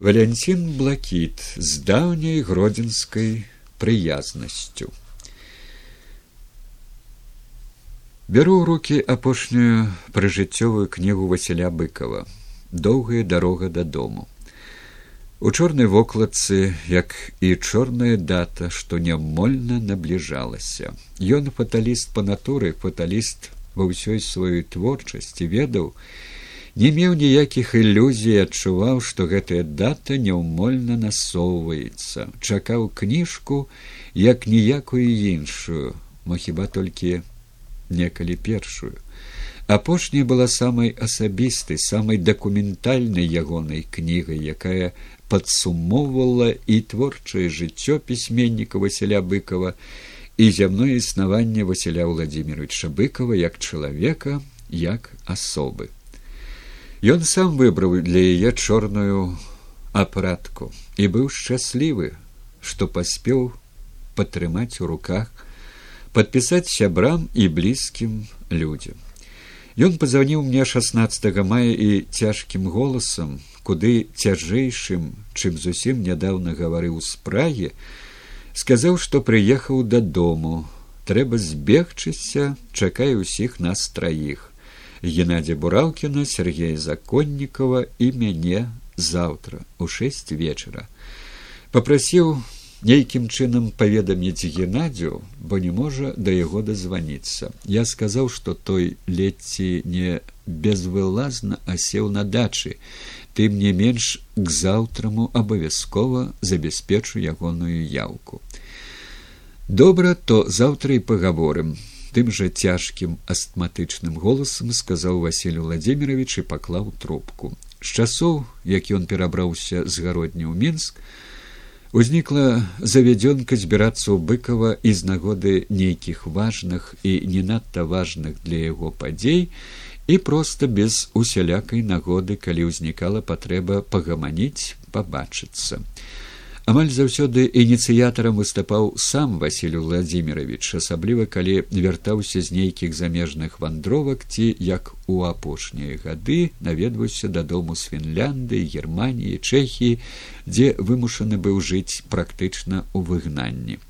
Валянцін блакіт з даўняй гродзенскай прыязнасцю. Бяру ў рукі апошнюю прыжыццёвую кнігу Васіля быкова доўгая дарога дадому. У чорнай вокладцы, як і чорная дата, што нямольна набліжалася. Ён фаталіст па натуры, фаталіст ва ўсёй сваёй творчасці ведаў, не меў ніякіх ілюзій адчуваў што гэтая дата няўмольна насоўваецца. Чакаў кніжку як ніякую іншую мо хіба толькі некалі першую. Апошняя была самай асабістай самай дакументальнай ягонай кнігай якая падсумоўвала і творчае жыццё пісьменніка василя быкова і зямное існаванне василя владимировича быкова як чалавека як асобы Ён сам выбраў для яе чорную апратку і быў шчаслівы, што паспеў падтрымаць у руках, падпісаць сябрам і блізкім людзям. Ён пазваніў мне 16 мая і цяжкім голасам, куды цяжэйшым, чым зусім нядаўна гаварыў з прагі, сказаў, што прыехаў дадому, трэба збегчыся, чакае ўсіх нас траіх. Геннадзя Буралкіна, Сергея Законнікова і мяне заўтра у шэсць вечара. Папрасіў нейкім чынам паведаміць Геннадзю, бо не можа да яго дазваніцца. Я сказаў, што той ледці не безвылазна асеў на дачы, тым не менш к заўтраму абавязкова забяспечу ягоную яўку. Добра, то заўтра і пагаворым тым жа цяжкім астматычным голасам сказаў василь владимирович і паклаў трубку. З часоў як ён перабраўся з гародні ў мінск узнікла завядзёнка збірацца ў быкова і з нагоды нейкіх важных і не надта важных для яго падзей і проста без усялякай нагоды калі ўзнікала патрэба пагаманіць пабачыцца амаль заўсёды ініцыятарам выступаў сам василь владимирович асабліва калі вяртаўся з нейкіх замежных вандровак ці як у апошнія гады наведваўся дадому з фінлянды германії чэхії дзе вымушаны быў жыць практычна ў выгнанні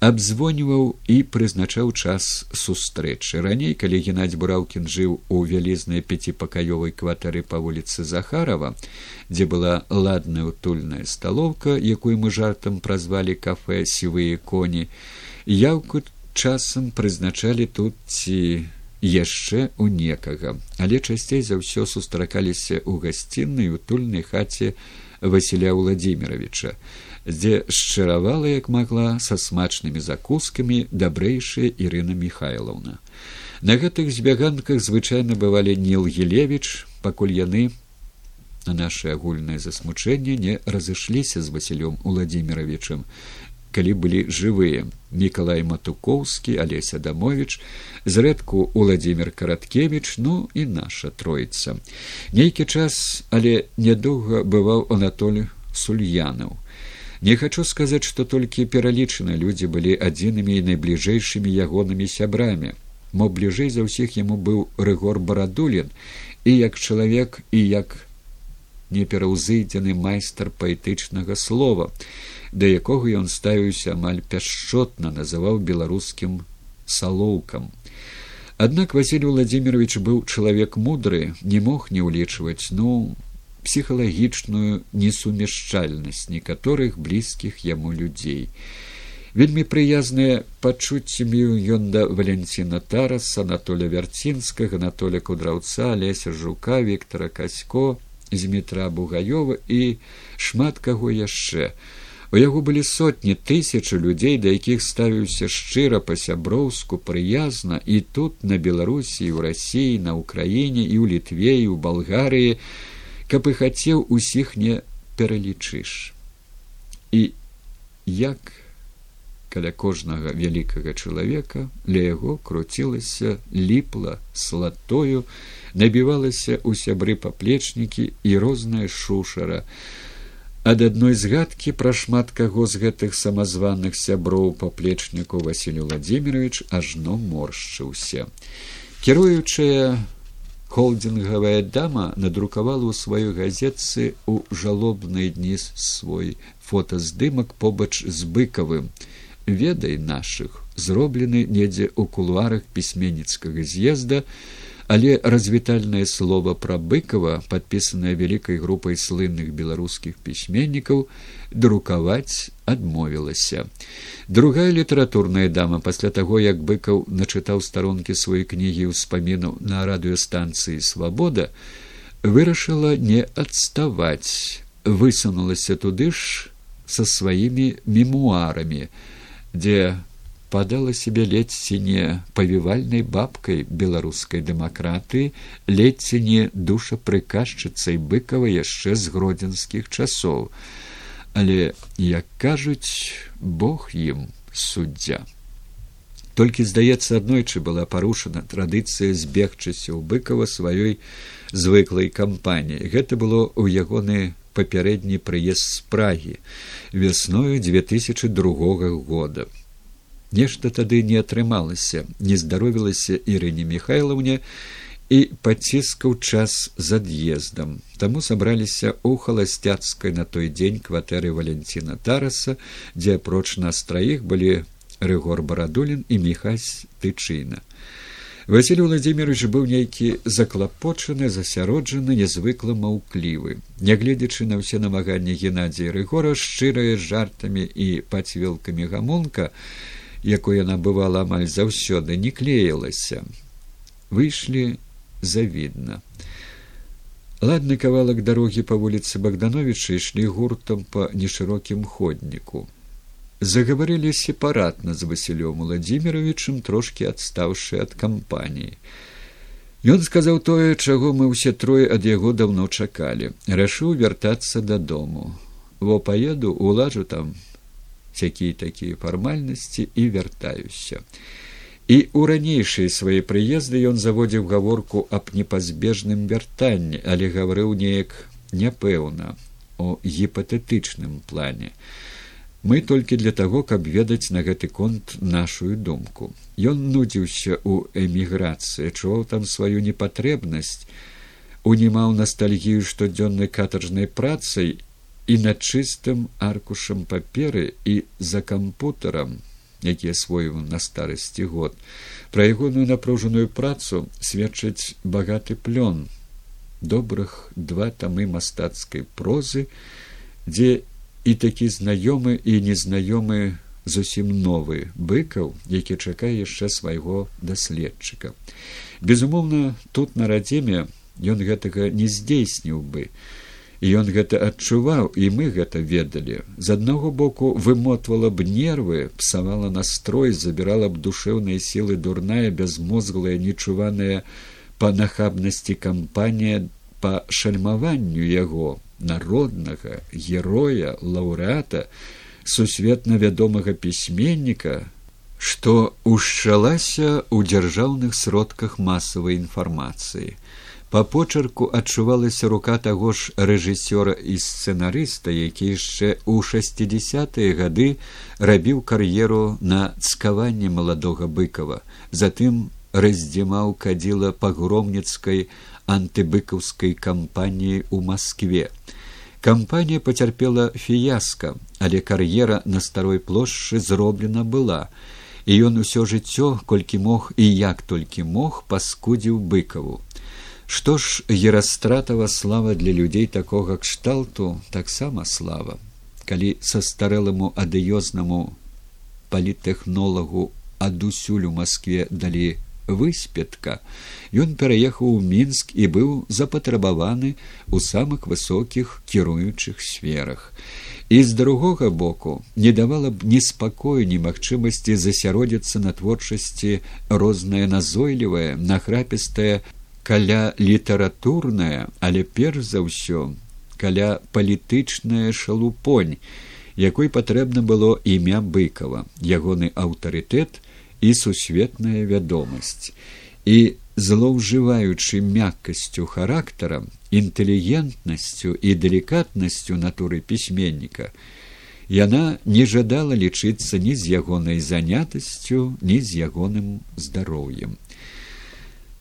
абзвоніваў і прызначаў час сустрэчы. Раней калі геннадзь бураўкін жыў у вялізнай пяціпакаёвай кватары па вуліцы захарова дзе была ладная утульная сталоўка якую мы жартам празвалі кафе сівыя коні яўку часам прызначалі тут ці яшчэ у некага. Але часцей за ўсё сустракаліся ў гасціннай утульнай хаце василя владимировича дзе шчыравала як магла са смачнымі закускамі дабрэйшая ірына михайлаўна на гэтых збяганках звычайна бывалі ніл гелевич пакуль яны на наше агульнае засмучэнне не разышліся з васілём владимировичем калі былі жывыя міколай матукоўскі алеся дамович зрэдку владимир караткевич ну і наша троіца нейкі час але нядоўга бываў анатоль сульянаў Не хачу сказаць, што толькі пералічаны людзі былі адзінымі і найбліжэйшымі ягонымі сябрамі. Мо бліжэй за ўсіх яму быў рэгор барадулін і як чалавек і як непераўзыдзены майстар паэтычнага слова, да якога ён ставіўся амаль пяшчотна называў беларускім салоўкам. Аднак Васіль владимирович быў чалавек мудры, не мог не ўлічваць ну псіхалагічную несумяшчальнасць некаторых блізкіх яму людзей. Вельмі прыязныя пачуццямі ён да валенціна тарас анатоля вярцінскага анатоля кудраўца леся жука виктора касько змітра бугаёва і шмат каго яшчэ у яго былі сотні тысячы людзей да якіх ставіўся шчыра па сяброўску прыязна і тут на беларусі у рассіі на ўкраіне і ў літве і ў балгарыі каб і хацеў усіх не пералічыш. І як каля кожнага вялікага чалавека ля яго круцілася ліпла слатою набівалася ў сябры паплечнікі і розная шушара. Ад адной згадкі пра шмат каго з гэтых самазваных сяброў паплечніку василю владимирович ажно моршчыўся. Кіруючая холдингавая дама надрукавала ў сваёй газетцы ў жалобныя дні свой фотаздымак побач з быкавым. Ведай нашых зроблены недзе ў кулуарах пісьменніцкага з'езда але развітальнае слово пра быкова подпісанае вялікай групай слынных беларускіх пісьменнікаў друкаваць адмовілася. Другая літаратурная дама пасля таго як быкаў начытаў старонкі свае кнігі ўспамінаў на радыёстанцыі свабода вырашыла не адставаць. Высунулася туды ж са сваімі мемуарамі дзе падала себе ледзьці не павівальнай бабкай беларускай дэмакратыі ледзьці не душапрыказчыцай быкава яшчэ з гродзенскіх часоў але як кажуць бог ім суддзя. Толькі здаецца аднойчы была парушана традыцыя збегчыся ў быкава сваёй звыклай кампаніі. Гэта было ў ягоны папярэдні прыезд з прагі вясною две тысячи другога года. Нешта тады не атрымалася. Не здаровілася ірыне михайлаўне і паціскаў час з ад'ездам таму сабраліся ў халасцяцкай на той дзень кватэры валенціна тараса дзе апроч нас траіх былі рыгор барадулін і міхась тычына. Василь владимирович быў нейкі заклапочаны засяроджаны нязвыкла маўклівы. Нягледзячы на ўсе намаганні геннадзія рыгора шчырыя жартамі і пацвілкамі гамонка якой яна бывала амаль заўсёды не клеілася. Выйшлі завідна. Ладны кавалак дарогі па вуліцы богдановича ішлі гуртам па нешырокім ходніку. Загаварылі сепаратна з васілём владимировичем трошки адстаўшы ад кампаніі. Ён сказаў тое чаго мы ўсе трое ад яго даўно чакалі рашыў вяртацца дадому. Во паеду улажу там всякие такія фармальнасці і вяртаюся і ў ранейшыя свае прыезды ён заводзіў гаворку аб непазбежным вяртанні але гаварыў неяк няпэўна о гіпатэтычным плане. Мы толькі для таго каб ведаць на гэты конт нашу думку. Ён нудзіўся ў эміграцыі чуваў там сваю непатрэбнасць унімаў ностальгію штодзённай катаржнай працай і над чыстым аркушам паперы і за кампутарам які асвоіў на старасці год. Пра ягоную напружаную працу сведчыць багаты плён добрых два тамы мастацкай прозы дзе і такі знаёмы і незнаёмы зусім новы быкаў які чакае яшчэ свайго даследчыка. Безумоўна тут на радзіме ён гэтага не здзейсніў бы ён гэта адчуваў і мы гэта ведалі. З аднаго боку вымотвала б нервы псавала настрой забірала б душэўныя сілы дурная бязмозглая нечуваная па нахабнасці кампанія па шальмаванню яго народнага героя лаўрэата сусветна вядомага пісьменніка што ўшчалася ў дзяржаўных сродках масавай інфармацыі Па почерку адчувалася рука таго ж рэжысёра і сцэнарыста, які яшчэ ў шестдесятые гады рабіў кар'еру на цкаванне маладога быкова, затым раздзімаў кадзіла пагромніцкай антыбыкаўскай кампаніі ў Маскве. Кампанія пацярпела фіяска, але кар'ера на старой плошчы зроблена была, і ён усё жыццё, колькі мог і як толькі мог паскудзіў быкаву. Што ж ерастратава слава для людзей такога кшталту таксама слава, калі састарэлыму адыёзнаму палітэхнолагу адусюль у Маскве далі выспетка, ён пераехаў у мінск і быў запатрабаваны ў самых высокіх кіруючых сферах. І з другога боку не давала б неспакою немагчымасці засяродзіцца на творчасці рознае назойлівае, нахрапістае каля літаратурная, але перш за ўсё каля палітычная шалупонь, якой патрэбна было імя быкова, ягоны аўтарытэт і сусветная вядомасць. І злоўжываючы мяккасцю характарам, інтэлігентнасцю і далікатнасцю натуры пісьменніка, яна не жадала лічыцца ні з ягонай занятасцю, ні з ягоным здароўем.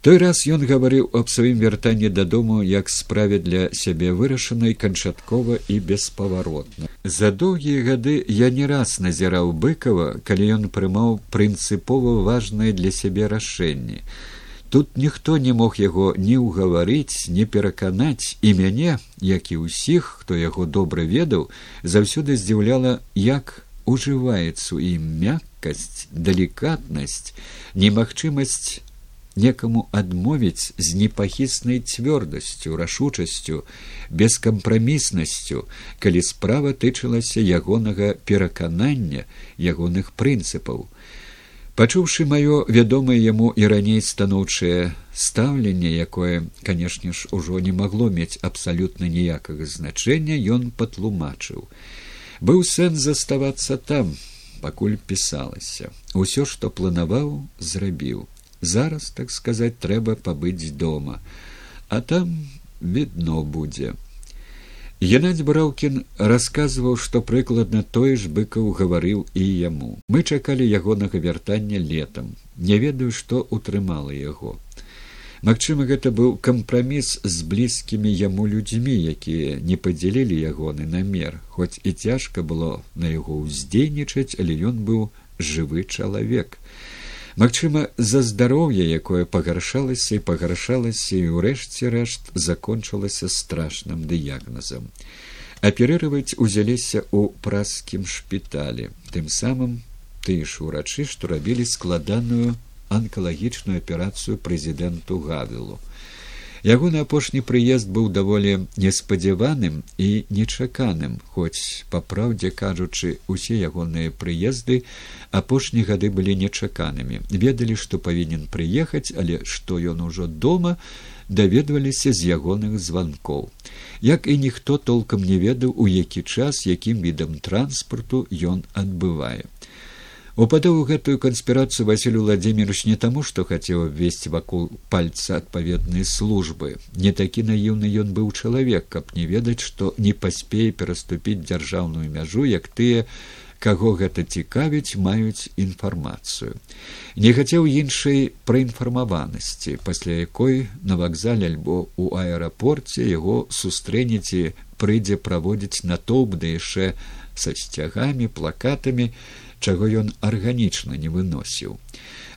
Той раз ён гаварыў аб сваім вяртанні дадому як справе для сябе вырашанай канчаткова і беспаваротна за доўгія гады я не раз назіраў быкова калі ён прымаў прынцыпова важнае для сябе рашэнне. Тут ніхто не мог яго ні ўгаварыць не пераканаць і мяне як і ўсіх хто яго добра ведаў заўсёды здзіўляла як ужываецца ў ім мяккасць далікатнасць немагчымасць некаму адмовіць з непахіснай цвёрдасцю рашучасцю бескампраміснасцю калі справа тычылася ягонага пераканання ягоных прынцыпаў. Пачуўшы маё вядомае яму і раней станоўчае стаўленне якое канешне ж ужо не магло мець абсалютна ніякага значэння ён патлумачыў. Быў сэнс заставацца там пакуль пісалася. Усё што планаваў зрабіў зараз так сказаць трэба пабыць дома. А там відно будзе. Геннадзь браўкін расказваў што прыкладна той ж быкаў гаварыў і яму. Мы чакалі ягонага вяртання летам. Не ведаю што утрымала яго. Магчыма гэта быў кампраміс з блізкімі яму людзьмі якія не падзялілі ягоны намер хоць і цяжка было на яго ўздзейнічаць але ён быў жывы чалавек Магчыма, за здароўе, якое пагаршалася і пагаршалася і ўрэшце рэшт закончылася страшным дыягназам. Аперыраваць узяліся ў праскім шпіталі, тым самым тыя ж урачы, што рабілі складаную анкалагічную аперацыю прэзідэнту гавілу. Ягоны апошні прыезд быў даволі неспадзяваным і нечаканым, хоць па праўдзе кажучы, усе ягоныя прыезды апошні гады былі нечаканымі. ведалі, што павінен прыехаць, але што ён ужо дома даведваліся з ягоных званкоў. Як і ніхто толкам не ведаў, у які час, якім відам транспарту ён адбывае. Упадаў у гэтую канспірацыю Васіль Владимирович не таму, што хацеў абвесці вакол пальца адпаведнай службы. Не такі наіўны ён быў чалавек, каб не ведаць, што не паспее пераступіць дзяржаўную мяжу, як тыя, каго гэта цікавіць, маюць інфармацыю. Не хацеў іншай праінфармаванасці, пасля якой на вакзале альбо ў аэрапорце яго сустрэнеце прыйдзе праводзіць натоўп да яшчэ са сцягамі, плакатамі, чаго ён арганічна не выносіў.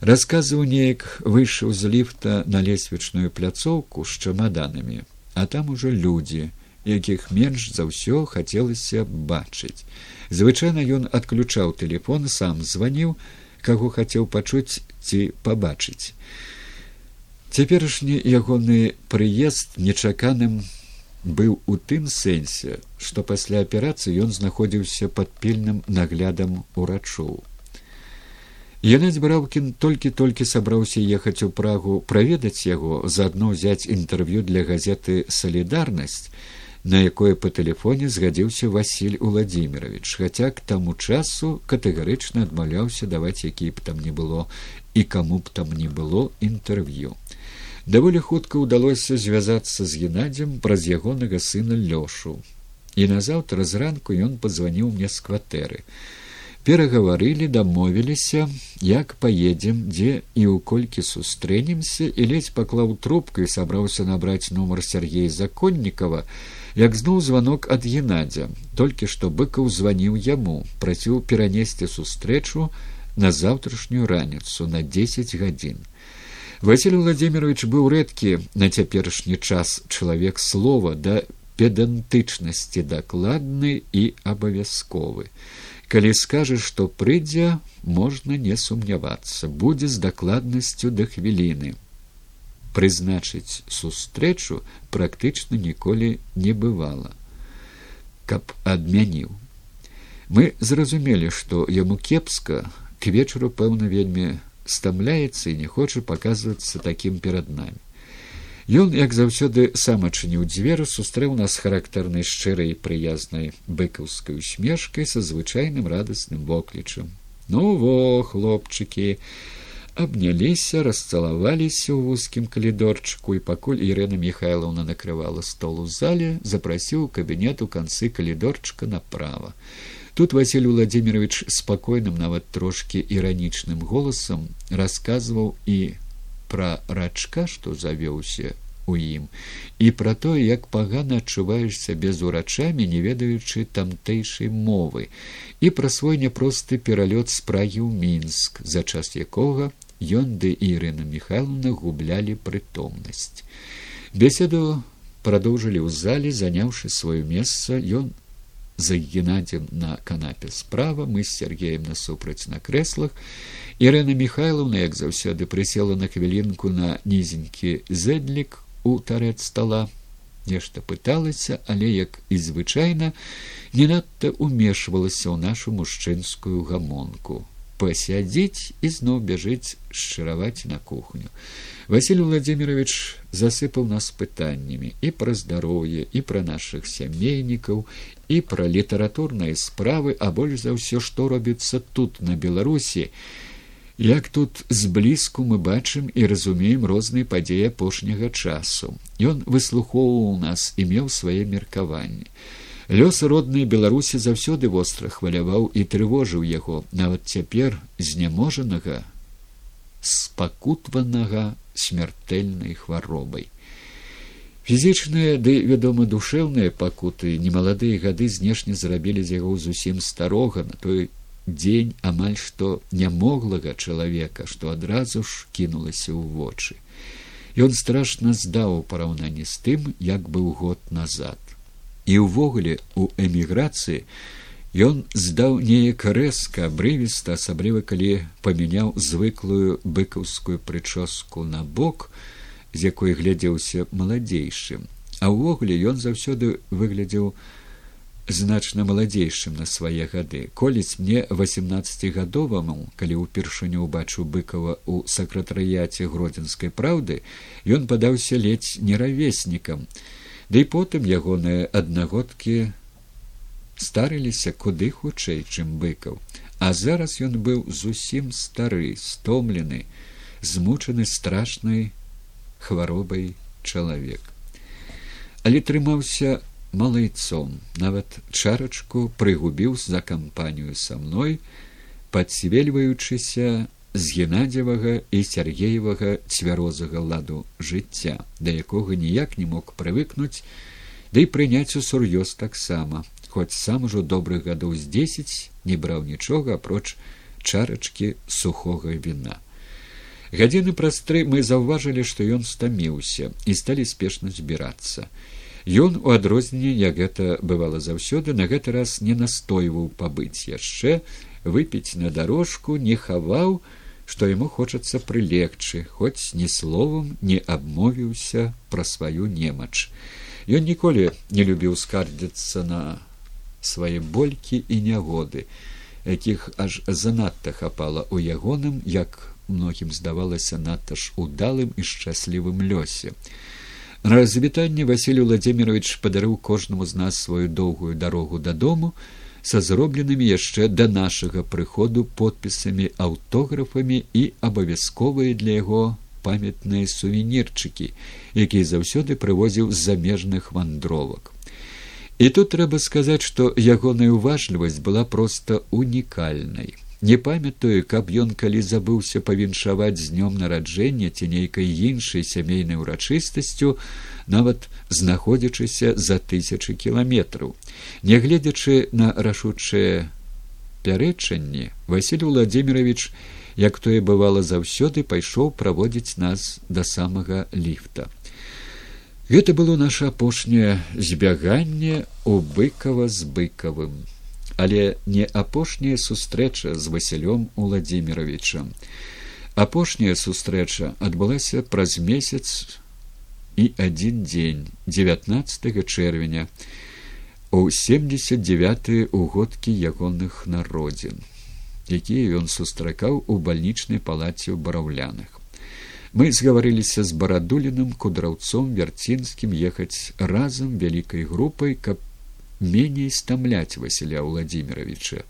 Расказваў неяк выйшаў з ліфта на лесвічную пляцоўку з чамаданамі, а там ужо людзі, якіх менш за ўсё хацелася бачыць. Звычайна ён адключаў телефон, сам званіў, каго хацеў пачуць ці пабачыць. Цяперашні ягоны прыезд нечаканым быў у тым сэнсе, што пасля аперацыі ён знаходзіўся пад пільным наглядам урачоў. Янаць браўкін толькі-толькі сабраўся ехаць у прагу праведаць яго заадно ўзяць інтэрв'ю для газеты салідарнасць, на якое па тэлефоне згадзіўся Васіль Уладзімирович, хаця к таму часу катэгарычна адмаўляўся даваць які б там не было і каму б там не было інтэрв'ю даволі хутка ўдалося звязацца з геннадзем праз ягонага сына лёшу. І назаўтра зранку ён пазваніў мне з кватэры. Перагаварылі дамовіліся як паедзем дзе і ў колькі сустрэнемся і ледзь паклаў трубку і сабраўся набраць нумар сергея законнікова як зноў званок ад геннадзя. Толькі што быкаў званіў яму прасіў перанесці сустрэчу на заўтрашнюю раніцу на дзесяць гадзін Василь Владимирович быў рэдкі на цяперашні час чалавек слова да педантычнасці дакладны і абавязковы. Калі скажаш, што прыйдзе, можна не сумнявацца, будзе з дакладнасцю да хвіліны. Прызначыць сустрэчу практычна ніколі не бывала, каб адмяніў. Мы зразумелі, што яму кепска к вечару пэўна вельмі стамляецца і не хоча паказвацца такім перад намі. Ён, як заўсёды сам адчыніў дзверы, сустрэў нас характарнай шчырай прыязнай быкаўскай усмешкай са звычайным радасным воклічам. Ну во, хлопчыкі, абняліся, расцалаваліся ў вузкім калідорчыку і пакуль Ірена Михайловна накрывала стол у зале, запрасіў кабінет у канцы калідорчыка направа. Тут Василий Владимирович спокойным, нават трошки ироничным голосом рассказывал и пра рачка, што завёўся у ім, і пра тое, як пагана адчуваеш сябе з урачамі, не ведаючы тамтэйшай мовы, і пра свой няпросты пералёт з прагі ў мінск, за час якога ён ды Ірына Михайловна гублялі прытомнасць. Беседу прадоўжылі ў зале, заняўшы сваё месца, ён за геннадзем на канапе справа мы з сергеем насупраць на крэслах Ірена Михайловна, як заўсёды прысела на хвілінку на нізенькі зэдлік у тарэт стола. Нешта пыталася але як і звычайна не надта умешвалася ў нашу мужчынскую гамонку. Пасядзіць і зноў бяжыць шчыраваць на кухню. Василий владимирович засыпаў нас пытаннямі і пра здароўе і пра наших сямейнікаў і пра літаратурныя справы а больш за ўсё што робіцца тут на беларусі Як тут зблізку мы бачым і разумеем розныя падзеі апошняга часу. Ён выслухоўваў нас і меў свае меркаванні. Лёс роднай беларусі заўсёды востра хваляваў і трывожыў яго нават цяпер зняможанага спакутванага смяртэльнай хваробай. Фізічныя ды вядома душэўныя пакуты немаладыя гады знешне зрабілі з яго зусім старога на той дзень амаль што нямоглага чалавека, што адразу ж кінулася ў вочы. Ён страшна здаў у параўнанні з тым, як быў год назад. І ўвогуле у эміграцыі ён здаў неяк рэзка абрывіста, асабліва калі памяняў звыклую быкаўскую прычоску на бок, з якой глядзеўся маладзейшым. А ўвогуле ён заўсёды выглядзеў, значна маладзейшым на свае гады. Коліць мне восемнадцатигадоваму калі ўпершыню убачыў быкова у сакратарыяце гродзенскай праўды ён падаўся ледзь неравеснікам ды да потым ягоныя аднагодкі старыліся куды хутчэй чым быкаў. А зараз ён быў зусім стары стомлены змучаны страшнай хваробай чалавек. Але трымаўся малайцом нават чарачку прыгубіў за кампанію са мной падсвельваючыся з геннадзевага і сяргеевага цвярозага ладу жыцця да якога ніяк не мог прывыкнуць ды да прыняць у сур'ёз таксама хоць сам ужо добрых гадоў з дзесяць не браў нічога апроч чарачкі сухога віна гадзіны праз тры мы заўважылі што ён стаміўся і сталі спешна збірацца Ён у адрозненне, як гэта бывала заўсёды, на гэты раз не настойваў пабыць яшчэ, выпіць на дарожку, не хаваў, што яму хочацца прылегчы, хоць ні словам не абмовіўся пра сваю немач. Ён ніколі не любіў скардзіцца на свае болькі і нягоды, якіх аж занадта хапала ў ягоным, як многім здавалася надта ж удалым і шчаслівым лёсе. Развітанне Васілий владимирович падарыў кожнаму з нас сваю доўгую дарогу дадому са зробленымі яшчэ да нашага прыходу подпісамі аўтографамі і абавязковыя для яго памятныя сувенірчыкі, якія заўсёды прывозіў з замежных вандровак. І тут трэба сказаць, што ягоная уважлівасць была проста унікальнай. Не памятаю, каб ён калі забыўся павіншаваць з днём нараджэння ці нейкай іншай сямейнай урачыстасцю, нават знаходзячыся за тысячи кіламетраў. Нягледзячы на рашучае пярэчанне, Васіль Владимирович, як тое бывала заўсёды пайшоў праводзіць нас да самага ліфта. Гэта было наше апошняе збяганне у быкава з быкавым але не апошняя сустрэча з васілём владимировичам апошняя сустрэча адбылася праз месяц і адзін дзень девятнадцатого чэрвеня у семьдесят девятые угодкі ягоных народзін якія ён сустракаў у бальнічнай палаце ў бараўлянах. Мы згаварыліся з барадуліным кудраўцом вярцінскім ехаць разам вялікай групай каб меней стамляць василя владимировича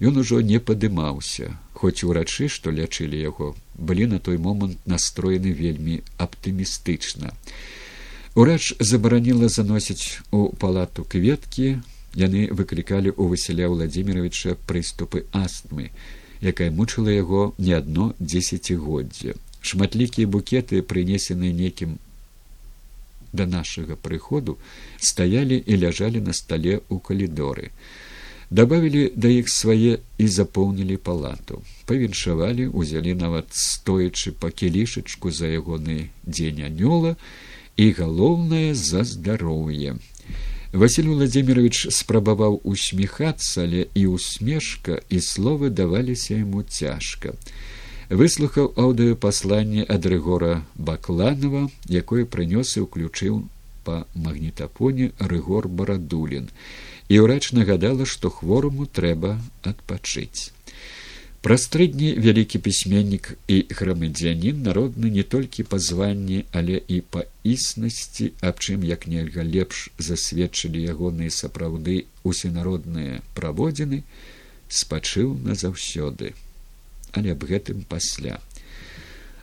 ён ужо не падымаўся хоць урачы што лячылі яго былі на той момант настроены вельмі аптымістычна. Урач забараніла заносіць у палату кветкі. Яны выклікалі у василя владимировича прыступы астмы якая мучыла яго не адно дзесяцігоддзе. Шматлікія букеты прынесеныя некім да нашага прыходу стаялі і ляжалі на стале ў калідоры добавілі да іх свае і запоўнілі палату. Павіншавалі узялі нават стоячы па кілішачку за ягоны дзень анёла і галоўнае за здароўе василь владимирович спрабаваў усміхацца але і усмешка і словы даваліся яму цяжка выслухаў аўдыёпасланне ад рыгора бакланова якое прынёс і ўключыў па магнітапоне рыгор барадулін. І ўрач нагадала што хвораму трэба адпачыць. Праз тры дні вялікі пісьменнік і грамадзянін народны не толькі па званні але і па існасці аб чым як нельга лепш засведчылі ягоныя сапраўды усенародныя праводзіны спачыў назаўсёды але аб гэтым пасля.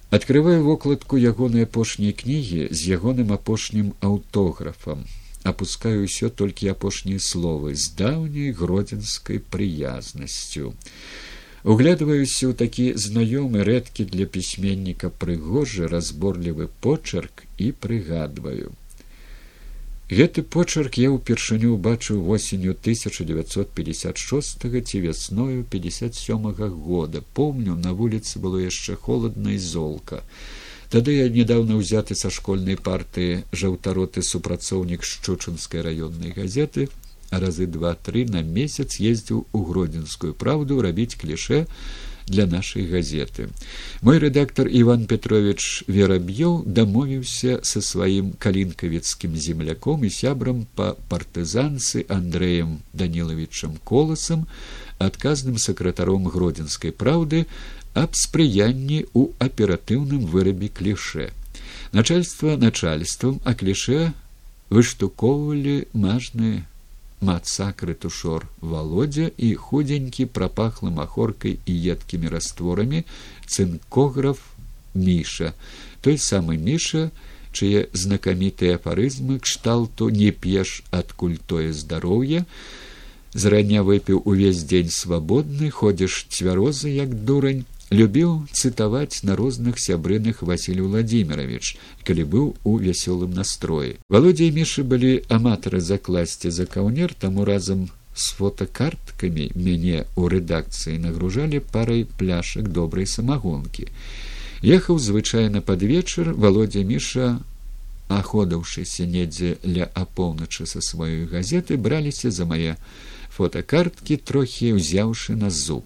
Открываю вокладку ягонай апошняй кнігі з ягоным апошнім аўтографам. Опускаю ўсё толькі апошнія словы з даўняй гродзенскай прыязнасцю. Углядываюся ў такі знаёмы рэдкі для пісьменніка прыгожы разборлівы почерк і прыгадваю Гэты почерк я ўпершыню ўбачыў восенню 1956 ці вясною 57 -го года. Помню на вуліцы было яшчэ холодна і золка. Тады я недавно ўзяты са школьнай партыі жаўтароты супрацоўнік шчучынскай раённай газеты разы два тры на месяц ездзіў у гродзенскую праўду рабіць кліше для нашай газеты. Мой рэдактор Іван Петрович Вераб'ёў дамовіўся са сваім калінкавіцкім земляком і сябрам па партызанцы Андрэем Данілавічам коласам, адказным сакратаром гродзенскай праўды аб спрыянні ў аператыўным вырабе кліше. Начальства начальствам а кліше выштукоўвалі мажныя мацакры тушор володя і худенькі прапахлы махоркай і едкімі растворамі цынкограф міша той самы міша чые знакамітыя афарызмы кшталту не п'еш адкуль тое здароўе зрання выпіў увесь дзень свабодны ходзіш цвярозы як дурань любіў цытаваць на розных сябрыных василий владимирович калі быў у вясёлым настроі. Володя і мішы былі аматары закласці за каўнер таму разам с фотокарткамі мяне ў рэдакцыі нагружалі парай пляшак добрай самагонкі ехаў звычайна пад вечар володя міша аходаўшыся недзе ля апоўначы са сваёй газеты браліся за мае фотокарткі трохі ўзяўшы на зуб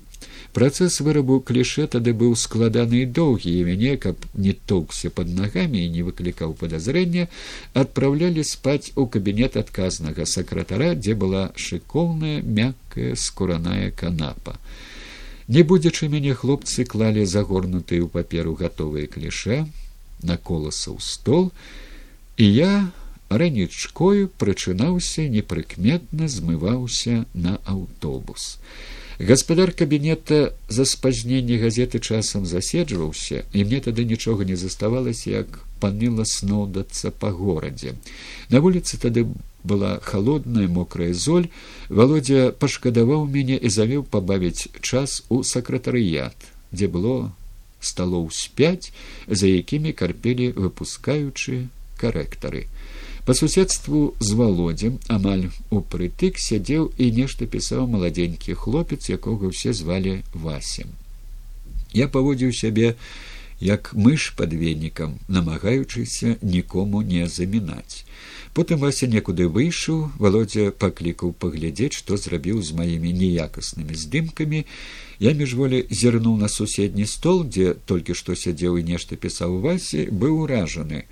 Працэс вырабу кліше тады быў складаны і доўгі і мяне, каб не тоўкся под нагамі і не выклікаў падазрэння, адпраўлялі спаць у кабінет адказнага сакратара, дзе была шыкоўная мяккая скураная канапа. Не будзячы мяне хлопцы клалі загорнутыя ў паперу гатовыя кліше на коласа ў стол, і я ранічкою прычынаўся непрыкметна змываўся на аўтобус гаспадар кабінета за спазненне газеты часам заседжваўся і мне тады нічога не заставалася як паныла сноўдацца па горадзе. На вуліцы тады была холодная мокрая золь. Володя пашкадаваў мяне і завеў пабавіць час у сакратарыят дзе было сталоў спяць за якімі карпелі выпускаючы карэктары по суседству з володзем амаль упрытык сядзеў і нешта пісаў маладзенькі хлопец якога ўсе звалі васем я паводзіў сябе як мыш под венікам намагаючыся нікому не замінаць. Потым вася некуды выйшаў володя паклікаў паглядзець што зрабіў з маімі неякаснымі здымкамі. Я міжволі зірнуў на суседні стол дзе толькі што сядзеў і нешта пісаў васе быў уражаны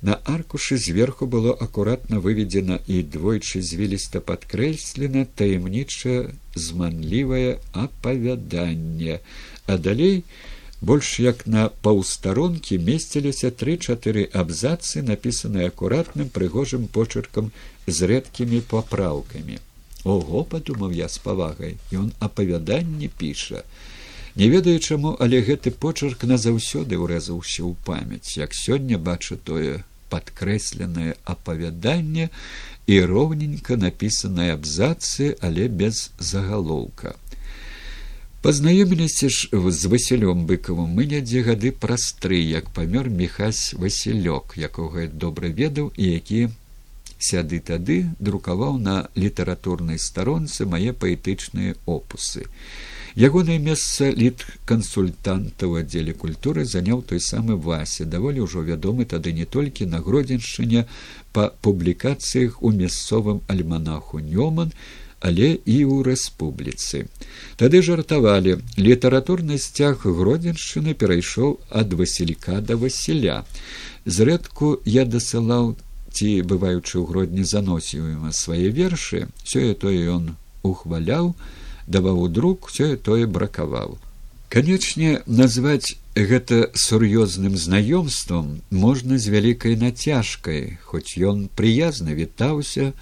На аркушы зверху было акуратна выведзена і двойчы звіліста падкрэслена таямнічае зманлівае апавяданне, а далей больш як на паўстаронкі месціліся тры-чатыры абзацы, напісаныя акуратным прыгожым почеркам з рэдкімі папраўкамі. Ого, падумаў я з павагай, ён апавяданне піша. Не ведаю чаму, але гэты почерк назаўсёды ўрэзаўся ў памяць, як сёння бачу тое падкрэсленае апавяданне і роўненька напісаныя абзацы, але без загалоўка. Пазнаёміліся ж з Васілём быкавым мы нядзе гады праз тры, як памёр мехась Васілёк, якога добра ведаў і які сяды тады друкаваў на літаратурнай старонцы мае паэтычныя опусы. Ягонае месца літ кансультанта ў аддзеле культуры заняў той самы вася, даволі ўжо вядомы тады не толькі на гродзеншчыне па публікацыях у мясцовым альманаху Нёман, але і ў рэспубліцы. Тады жартавалі літаратурны сцяг гродзеншчыны перайшоў ад васілька да васіля. Зрэдку я дасылаў ці бываючы ў гродні заносіў ім свае вершы, сёе тое ён ухваляў, даваў друк, сёе тое бракаваў. Канечне, назваць гэта сур'ёзным знаёмствам можна з вялікай нацяжкай, хоць ён прыязна вітаўся,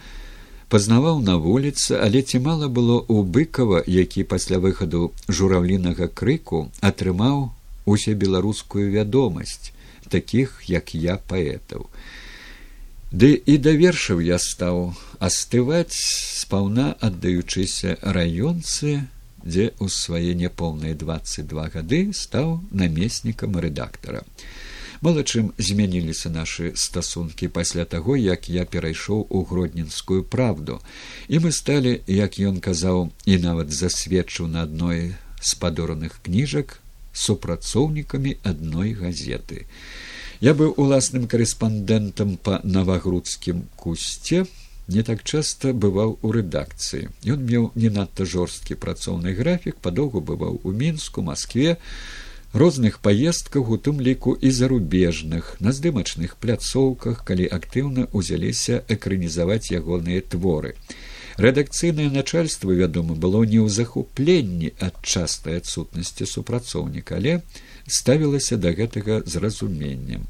пазнаваў на вуліцы, але ці мала было ў быкава, які пасля выхаду жураўлінага крыку атрымаў усе беларускую вядомасць такіх як я паэтаў. Ды і да вершаў я стаў астываць спаўна аддаючыся раёнцы, дзе ў свае няпоўныя двадцать два гады стаў намеснікам рэдактара. Мала чым змяніліся нашы стасункі пасля таго як я перайшоў у гродненскую правду. І мы сталі як ён казаў і нават засведчыў на адной з падораных кніжак супрацоўнікамі адной газеты я быў уласным корэспандэнтам по навагрудскім кусце не так часта бываў у рэдакцыі. Ён меў не надта жорсткі працоўны графік падоўгу бываў у мінску москве розных паездках у тым ліку і зарубежных на здымачных пляцоўках калі актыўна ўзяліся экранізаваць ягоныя творы. Рэдакцыйнае начальство вядома было не ў захупленні ад частай адсутнасці супрацоўніка але ставілася да гэтага з разуменнем.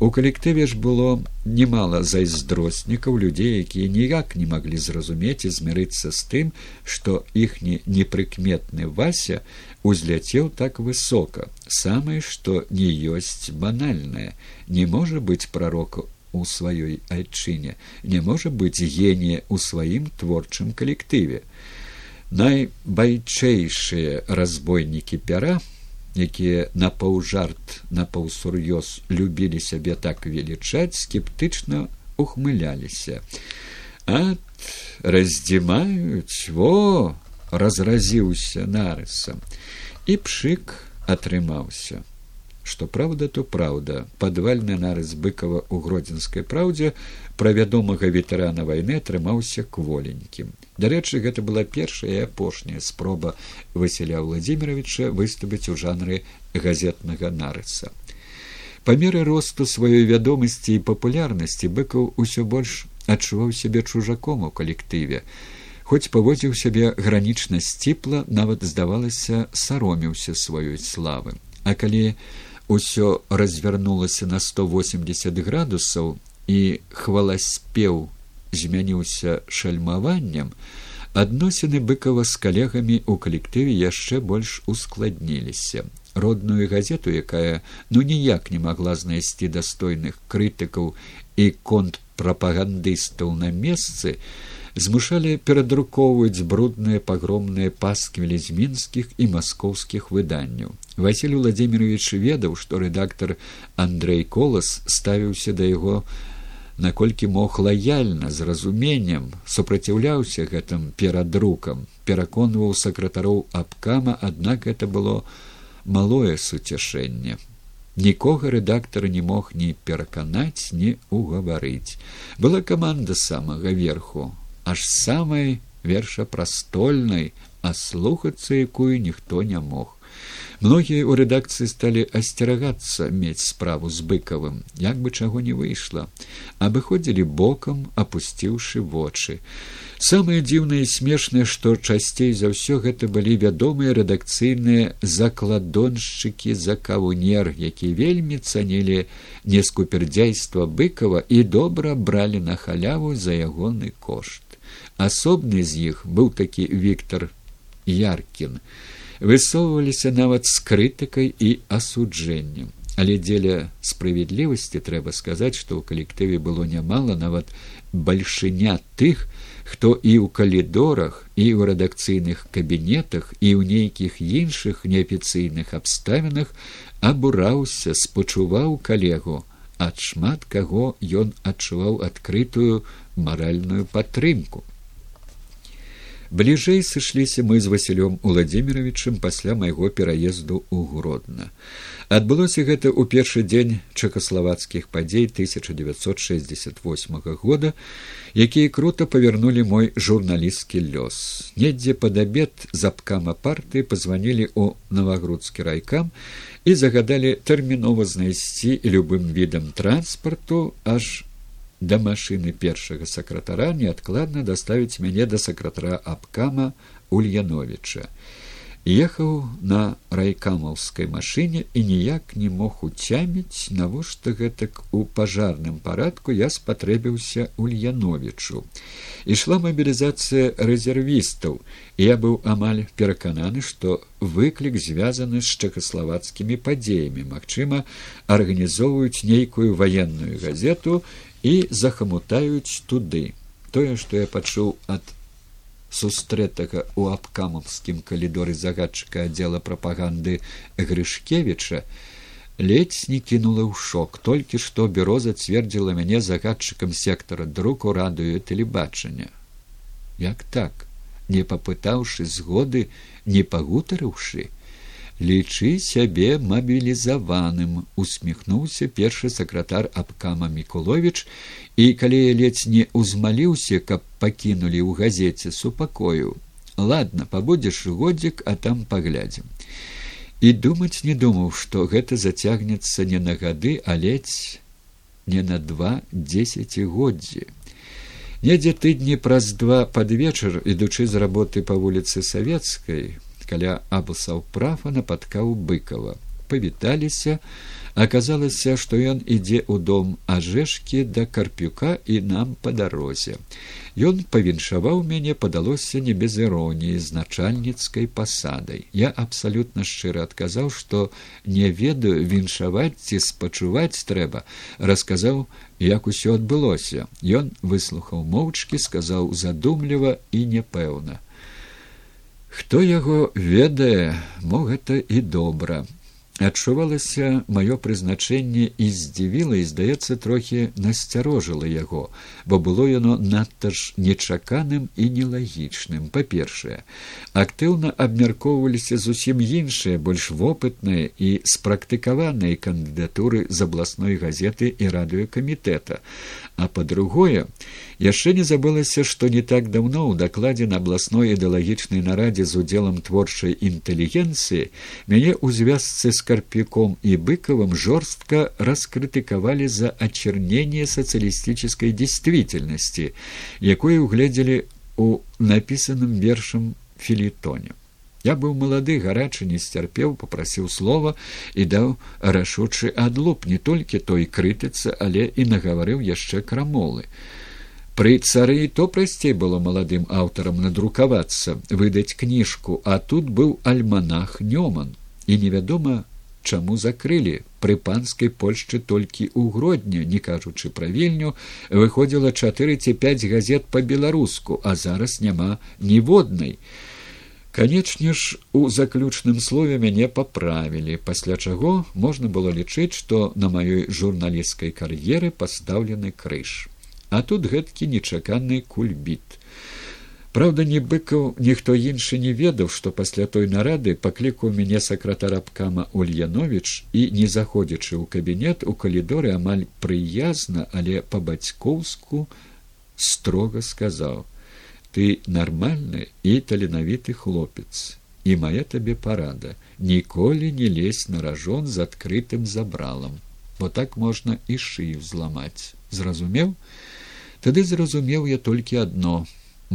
У калектыве ж было немало зайздроснікаў людзей якія ніяк не маглі зразумець і змірыцца з тым што іхні непрыкметны вася узляцеў так высока самае што не ёсць банальнае. Не можа быць прарока у сваёй айчыне не можа быць генія ў сваім творчым калектыве. Найбайчэйшыя разбойнікі пяра якія на паўжарт на паўсур'ёз любілі сябе так велічаць скептычна ухмыляліся. Ад раздзімаюць во разразіўся нарысам. І пшык атрымаўся. Што праўда то праўда. Падвальны нарыс быкава ў гродзенскай праўдзе пра вядомага ветэрана вайны атрымаўся кволенькім дарэчы гэта была першая і апошняя спроба васіля владимировича выступіць у жанры газетнага нарыса. Па меры росту сваёй вядомасці і папулярнасці быкаў усё больш адчуваў сябе чужаком у калектыве. Хоць паводзіў сябе гранічна сціпла нават здавалася сароміўся сваёй славы. А калі усё развярнулася на сто восемьдесят градусаў і хваласпеў змяніўся шальмаваннем адносіны быкова з калегамі ў калектыве яшчэ больш ускладніліся. Родную газету якая ну ніяк не магла знайсці дастойных крытыкаў і конт прапагандыстаў на месцы змушалі перадрукоўваць брудныя пагромныя пасквілі з мінскіх і маскоўскіх выданняў. Василь владимирович ведаў што рэдактор андрей колас ставіўся да яго наколькі мог лаяльна з разуменнем супраціўляўся гэтым перадрукам пераконваў сакратароў абкама аднак это было малое суцяшэнне нікога рэдактара не мог ні пераканаць ні угаварыць. Была каманда самага верху аж самай вершапрастольнай а слухацца якую ніхто не мог многія ў рэдакцыі сталі асцерагацца мець справу з быкавым як бы чаго не выйшла. Абыходзілі бокам апусціўшы вочы. Самае дзіўнае і смешнае што часцей за ўсё гэта былі вядомыя рэдакцыйныя закладоншчыкі за кавунер які вельмі цанілі нескупердзяйства быкава і добра бралі на халяву за ягоны кошт. Асобны з іх быў такі Віктор яркін высоўваліся нават з крытыкай і асуджэннем але дзеля справядлівасці трэба сказаць што ў калектыве было нямала нават бальшыня тых хто і ў калідорах і ў рэдакцыйных кабінетах і ў нейкіх іншых неафіцыйных абставінах абураўся спачуваў калегу ад шмат каго ён адчуваў адкрытую маральную падтрымку бліжэй сышліся мы з васілём владимировичем пасля майго пераезду ў гродна. Адбылося гэта ў першы дзень чэкаславацкіх падзей 1968 года якія круто павярнулі мой журналісцкі лёс. Недзе пад абед запкама партыі пазванілі ў навагрудскі райкам і загадалі тэрмінова знайсці любым відам транспарту аж да машыны першага сакратара неадкладна даставіць мяне да сакратара абкама ульяновича ехаў на райкамаўскай машыне і ніяк не мог уцяміць навошта гэтак у пажарным парадку я спатрэбіўся ульяновичу ішла мабілізацыя рэзервістаў і я быў амаль перакананы што выклік звязаны з чэхаславацкімі падзеямі. Магчыма арганізоўваюць нейкую ваенную газету і захамутаюць туды. Тое што я пачуў ад сустрэтага ў абкамаўскім калідоры загадчыка аддзела прапаганды грышкевіча ледзь не кінула ў шок. Толькі што бюро зацвердзіла мяне загадчыкам сектара друку радыё тэлебачання як так? Не папытаўшы згоды не пагутарыўшы лічы сябе мабілізаваным усміхнуўся першы сакратар абкама мікулович і калі я ледзь не ўзмаліўся каб пакінулі ў газеце супакою. Ладно пабудзеш годзік а там паглядзім і думаць не думаў што гэта зацягнецца не на гады а ледзь не на два дзесяцігоддзі. Недзе тыдні праз два пад вечар ідучы з работы па вуліцы савецкай каля абусаўпрафа напаткаў быкова павіталіся. Аказалася што ён ідзе ў дом ажэшкі да карпюка і нам па дарозе. Ён павіншаваў мяне падалося не без іроніі з начальніцкай пасадай. Я абсалютна шчыра адказаў што не ведаю віншаваць ці спачуваць трэба. Расказаў як усё адбылося. Ён выслухаў моўчкі сказаў задумліва і непэўна хто яго ведае мо гэта і добра. Адчувалася маё прызначэнне і здзівіла і здаецца трохі насцярожыла яго бо было яно надта ж нечаканым і нелагічным. Па першае актыўна абмяркоўваліся зусім іншыя больш вопытныя і спрактыкаваныя кандыдатуры з абласной газеты і радыёкамітэта а па-другое яшчэ не забылася што не так даўно ў дакладзе на абласной ідэалагічнай нарадзе з удзелам творчай інтэлігенцыі мяне ў звязцы з карпіком і быкавым жорстка раскрытыкавалі за ачернение сацыялістычай дзействительнасці якое угледзелі у напісаным вершам філітоне Я быў малады гарачы не сцярпеў попрасіў слова і даў рашучы адлуп. Не толькі той крытыцца але і нагаварыў яшчэ крамолы. Пры цары то прасцей было маладым аўтарам надрукавацца выдаць кніжку а тут быў альманах нёман. І невядома чаму закрылі. Пры панскай польшчы толькі ў гродня не кажучы пра вільню выходзіла чатыры ці пяць газет па беларуску а зараз няма ніводнай канечне ж у заключным слове мяне паправілі пасля чаго можна было лічыць што на маёй журналісцкай кар'еры пастаўлены крыж. А тут гэткі нечаканы кульбіт. Праўда, ні быкаў ніхто іншы не ведаў, што пасля той нарады паклікаў мяне сакратар абкама Ульянович і, не заходзячы ў кабінет у калідоры амаль прыязна, але па-бацькоўску строга сказаў: « Ты нармальны і таленавіты хлопец, і мая табе парада, ніколі не лезь на ражон з адкрытым забралам, бо так можна і шыю зламаць. Зразумеў, Тады зразумеў я толькі адно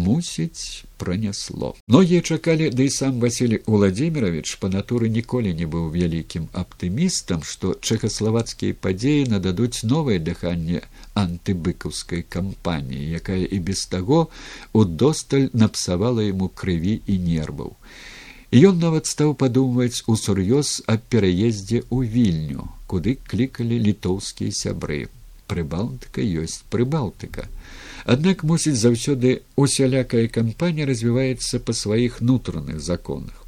мусіць пронесло многія чакалі да і сам василий владимирович по натуры ніколі не быў вялікім аптымістам што чэхаславацкія падзеі нададуць новае дыханне антыбыкаўскай кампаніі якая і без таго удосталь напсавала яму крыві і нерваў. І ён нават стаў падумваць усур'ёз аб пераездзе ў вільню куды клікалі літоўскія сябры. Прыбалтыка ёсць прыбалтыка Аднак мусіць заўсёды усялякая кампанія развіваецца па сваіх нутраных законах.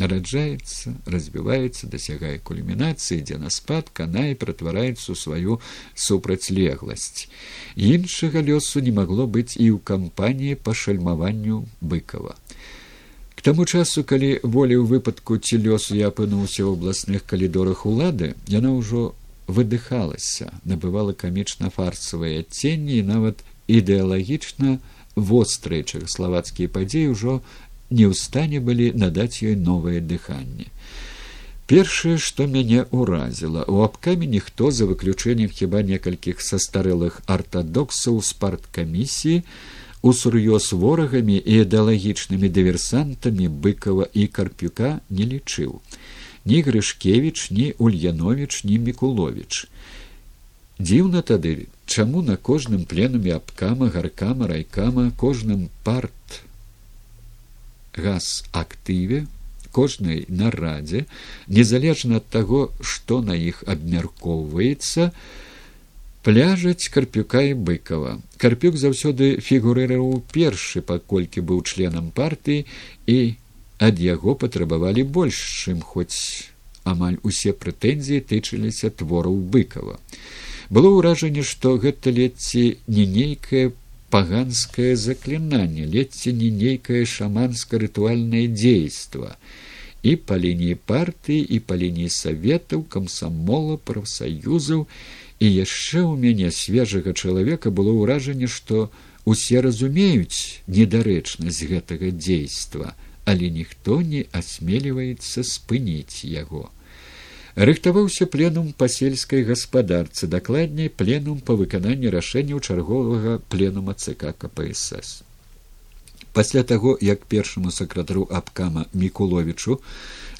Нараджаецца развіваецца дасягае кульмінацыі дзе на спад канае ператвараецца ў сваю супрацьлегласць іншага лёсу не магло быць і ў кампаніі па шальмаванню быкова. К таму часу калі воля ў выпадку ці лёсу я апынуўся ў абласных калідорах улады яна ўжо выдыхалася набывала камічна фарцавыя адценні і нават ідэалагічна вострыя чэхаславацкія падзеі ўжо не ў стане былі надаць ёй новае дыханне. Першае, што мяне ўразіла, у абкамі ніхто за выключэннем хіба некалькіх састарэлых артадоксаў з парткамісіі усур'ёз ворагамі і ідэалагічнымі дыверсантамі быкава і карпюка не лічыў. Ні Грышкевіч, ні Ульянович, ні Мікулович. Дзіўна тады, чаму на кожным пленуме абкама гаркама райкама кожным парт газ актыве кожнай нарадзе незалежна ад таго што на іх абмяркоўваецца пляжаць карпюка і быкова карпюк заўсёды фігурыраў першы паколькі быў членам партыі і ад яго патрабавалі больш чым хоць амаль усе прэтэнзіі тычыліся твораў быкова было ўражанне што гэта ледці не нейкае паганское заклинание ледзьце не нейкае шаманска рытуальное действо і па лініі партыі і па лініі саветаў камсамола прафсаюзаў і яшчэ ў мяне свежага чалавека было ўражанне што усе разумеюць недарэчнасць гэтага дзейства але ніхто не асмеліваецца спыніць яго рыхтаваўся пленум па сельскай гаспадарцы дакладней пленум па выкананні рашэнняў чарговага пленума цк кпсс пасля таго як першаму сакратару абкама мікуловичу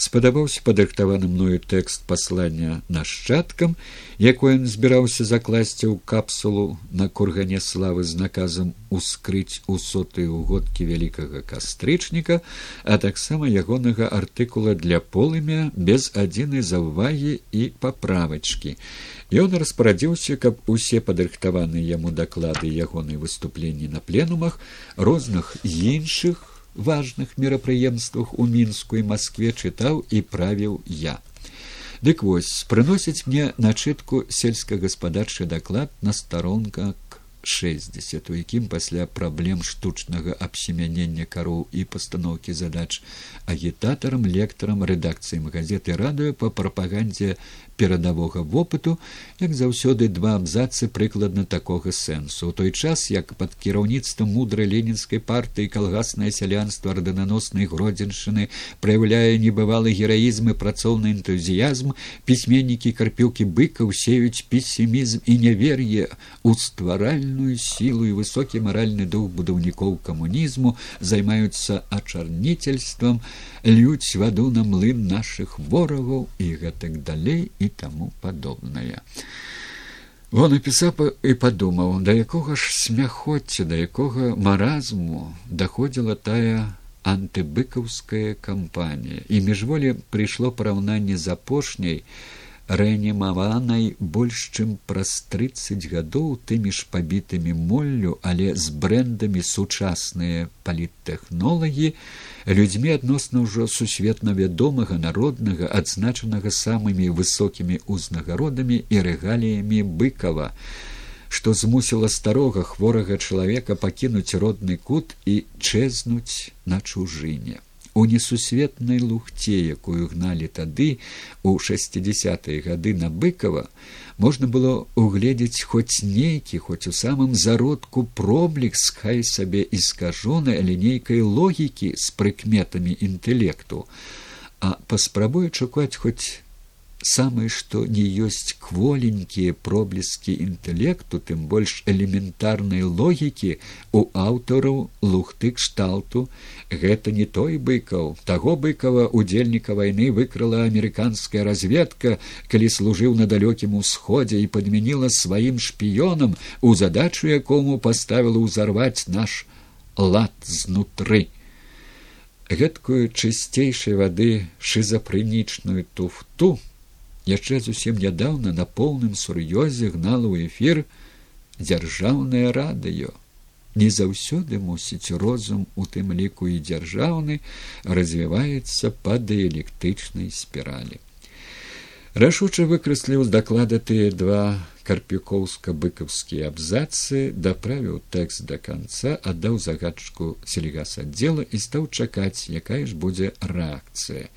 спадабаўся падрыхтаваны мною тэкст паслання нашчадкам якой ён збіраўся закласці ў капсулу на кургане славы з наказам ускрыць у сотыя угодкі вялікага кастрычніка а таксама ягонага артыкула для полымя без адзінай заўвагі і паправачкі Ён распарадзіўся, каб усе падрыхтаваныя яму даклады ягонай выступленні на пленумах розных іншых важных мерапрыемствах у мінску і Маскве чытаў і правіў я. Дык вось прыносіць мне начытку сельскагаспадарчы даклад на старонках 60 у якім пасля праблем штучнага абсемянення кароў і пастаноўкі задач агітатарам лектарам рэдакцыям газеты радыё па прапагандзе перадавога вопыту як заўсёды два абзацы прыкладна такога сэнсу. У той час як пад кіраўніцтвам мудрай ленінскай партыі калгаснае сялянства ардынаноснай гродзеншчыны праяўляе небывалы гераізм і працоўны энтузіязм пісьменнікі карпюкі быкаў сеюць песімізм і нявер'е у стваральную сілу і высокі маральны дух будаўнікоў камунізму займаюцца ачарніцельствам льюць ваду на млын нашых ворагаў і гэтак далей і таму падобнае. Во напісаў і падумаў, да якога ж смяхоцця, да якога маразму даходзіла тая антыбыкаўская кампанія. І міжволі прыйшло параўнанне з апошняй, рэанімаванай больш чым праз тридцать гадоў тымі ж пабітымі моллю але з брэндамі сучасныя паліттэхнолагі людзьмі адносна ўжо сусветна вядомага народнага адзначанага самымі высокімі ўзнагародамі і рэгаліямі быкова што змусіла старога хворага чалавека пакінуць родны кут і чэзнуць на чужыне у несусветнай лухце якую гналі тады у шестидесятые гады на быкова можна было угледзець хоць нейкі хоць у самым зародку проблік з хай сабе і скажонай але нейкай логікі з прыкметамі інтэлекту. А паспрабуе чакаць хоць самае што не ёсць кволенькія пробліскі інтэлекту тым больш элементарнай логікі у аўтараў лухты кшталту гэта не той быкаў таго быкава удзельніка вайны выкрала амерыканская разведка калі служыў на далёкім усходзе і падмяніла сваім шпіёнам у задачу якому паставіла ўзарваць наш лад знутры гэткую чысцейшай вады шызапрынічную туфту яшчэ зусім нядаўна на поўным сур'ёзе гнала ў эфір дзяржаўнае радыё. Не заўсёды мусіць розум у тым ліку і дзяржаўны развіваецца па дыялектычнай спіралі. Рашуча выкрэсліў з даклада тыя два карпюкоўска-быкаўскія абзацы даправіў тэкст да канца аддаў загадчыку селегас аддзела і стаў чакаць якая ж будзе рэакцыя.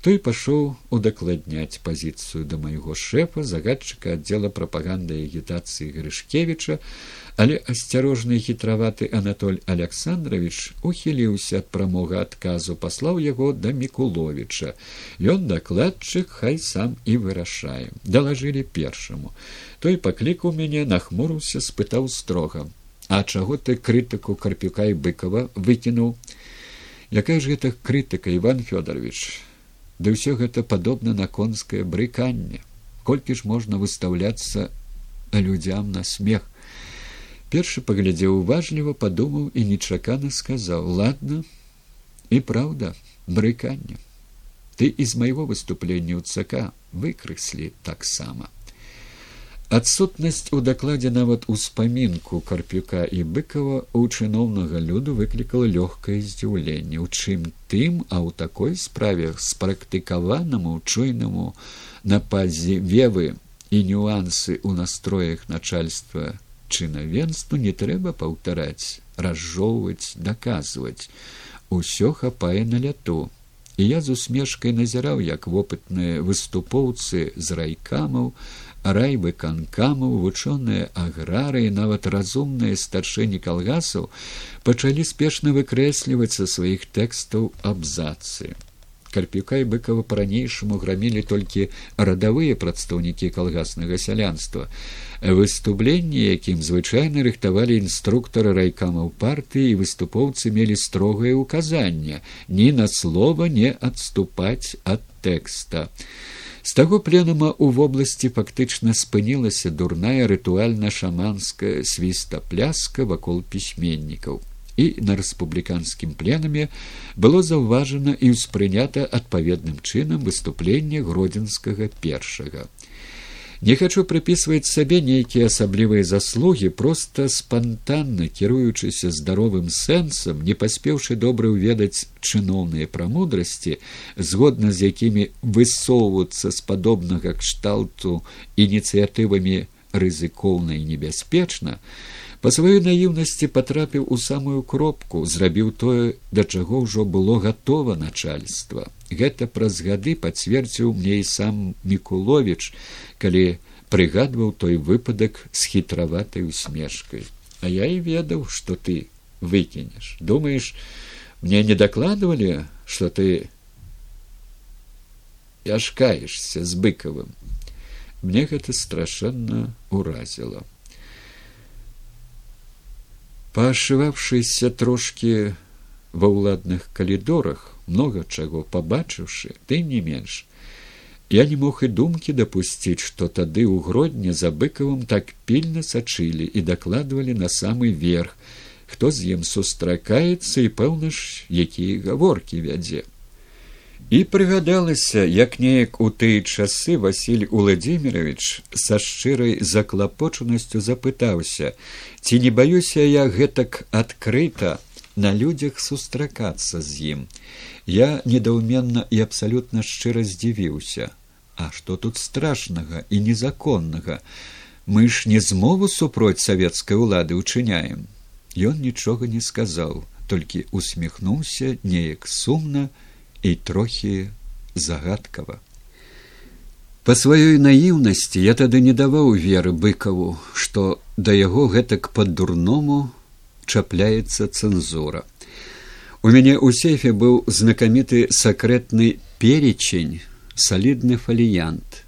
Той пашоў удакладняць пазіцыю да майго шэфа загадчыка аддзела прапаганды агітацыі грышкевіча але асцярожны хітраваты анатоль александрович ухіліўся ад прамога адказу паслаў яго да мікуловича ён дакладчык хай сам і вырашае. Далажылі першаму. Той паклікаў мяне нахмурыўся спытаў строга. А чаго ты крытыку карпюка і быкова выкінуў? Якая ж гэта крытыка иван федорович ды ўсё гэта падобна на конскае брыканне. Колькі ж можна выстаўляцца людзям на смех першы паглядзеў уважліва падумаў і нечакана сказаў ладно і праўда брыканне. Ты из майго выступлення ў цк выкрэслі таксама адсутнасць у дакладзе нават успамінку карпюка і быкова у чыноўнага люду выклікала лёгкае здзіўленне. У чым тым а ў такой справе спрактыкаванаму чуйнаму на пазе вевы і нюансы ў настроях начальства чынавенству не трэба паўтараць разжоўваць даказваць. Усё хапае на ляту. І я з усмешкай назіраў як вопытныя выступоўцы з райкамаў райбы канкамаў вучоныя аграры нават разумныя старшыні калгасаў пачалі спешна выкрэсліваць са сваіх тэкстаў абзацы карпюка і быкова па-ранейшаму грамілі толькі радавыя прадстаўнікі калгаснага сялянства. Выступленні якім звычайна рыхтавалі інструктары райкамаў партыі і выступоўцы мелі строгае ўказанне ні на слова не адступаць ад тэкста. З таго пленума ў вобласці фактычна спынілася дурная рытуальна шаманская свістапляска вакол пісьменнікаў і на рэспубліканскім пленаме было заўважана і ўспрынята адпаведным чынам выступлення гродзенскага першага. Не хачу прыпісваць сабе нейкія асаблівыя заслугі проста спантанна кіруючыся здаровым сэнсам не паспеўшы добра ўведаць чыноўныя прамудрасці згодна з якімі высоўваюцца з падобнага кшталту ініцыятывамі рызыкоўна і небяспечна па сваёй наіўнасці патрапіў у самую кропку зрабіў тое да чаго ўжо было гатова начальства. Гэта праз гады пацвердзіў мне і сам мікулович калі прыгадваў той выпадак з хітраватай усмешкай. А я і ведаў што ты выкінеш. Думаеш мне не дакладвалі что ты яшкаешься з быкавым? Мне гэта страшэнна уразіла паашываўшыся трошки ва ўладных калідорах много чаго побачыўшы ты не менш я не мог і думкі дапусціць што тады ў гродні за быкавым так пільна сачылі і дакладвалі на самы верх хто з ім сустракаецца і пэўна ж якія гаворкі вядзе і прыгадалася як неяк у тыя часы василь уладзімирович са шчырай заклапочанасцю запытаўся ці не баюся я гэтак адкрыта на людзях сустракацца з ім? Я недаўменна і абсалютна шчыра здзівіўся. А што тут страшнага і незаконнага? Мы ж не змову супроць савецкай улады учыняем ён нічога не сказаў толькі усміхнуўся неяк сумна і трохі загадкава. Па сваёй наіўнасці я тады не даваў веры быкаву, што да яго гэтак па-дурному чапляецца цэнзура. У мяне ў сейфе быў знакаміты сакрэтны перечень, салідны фаліянт,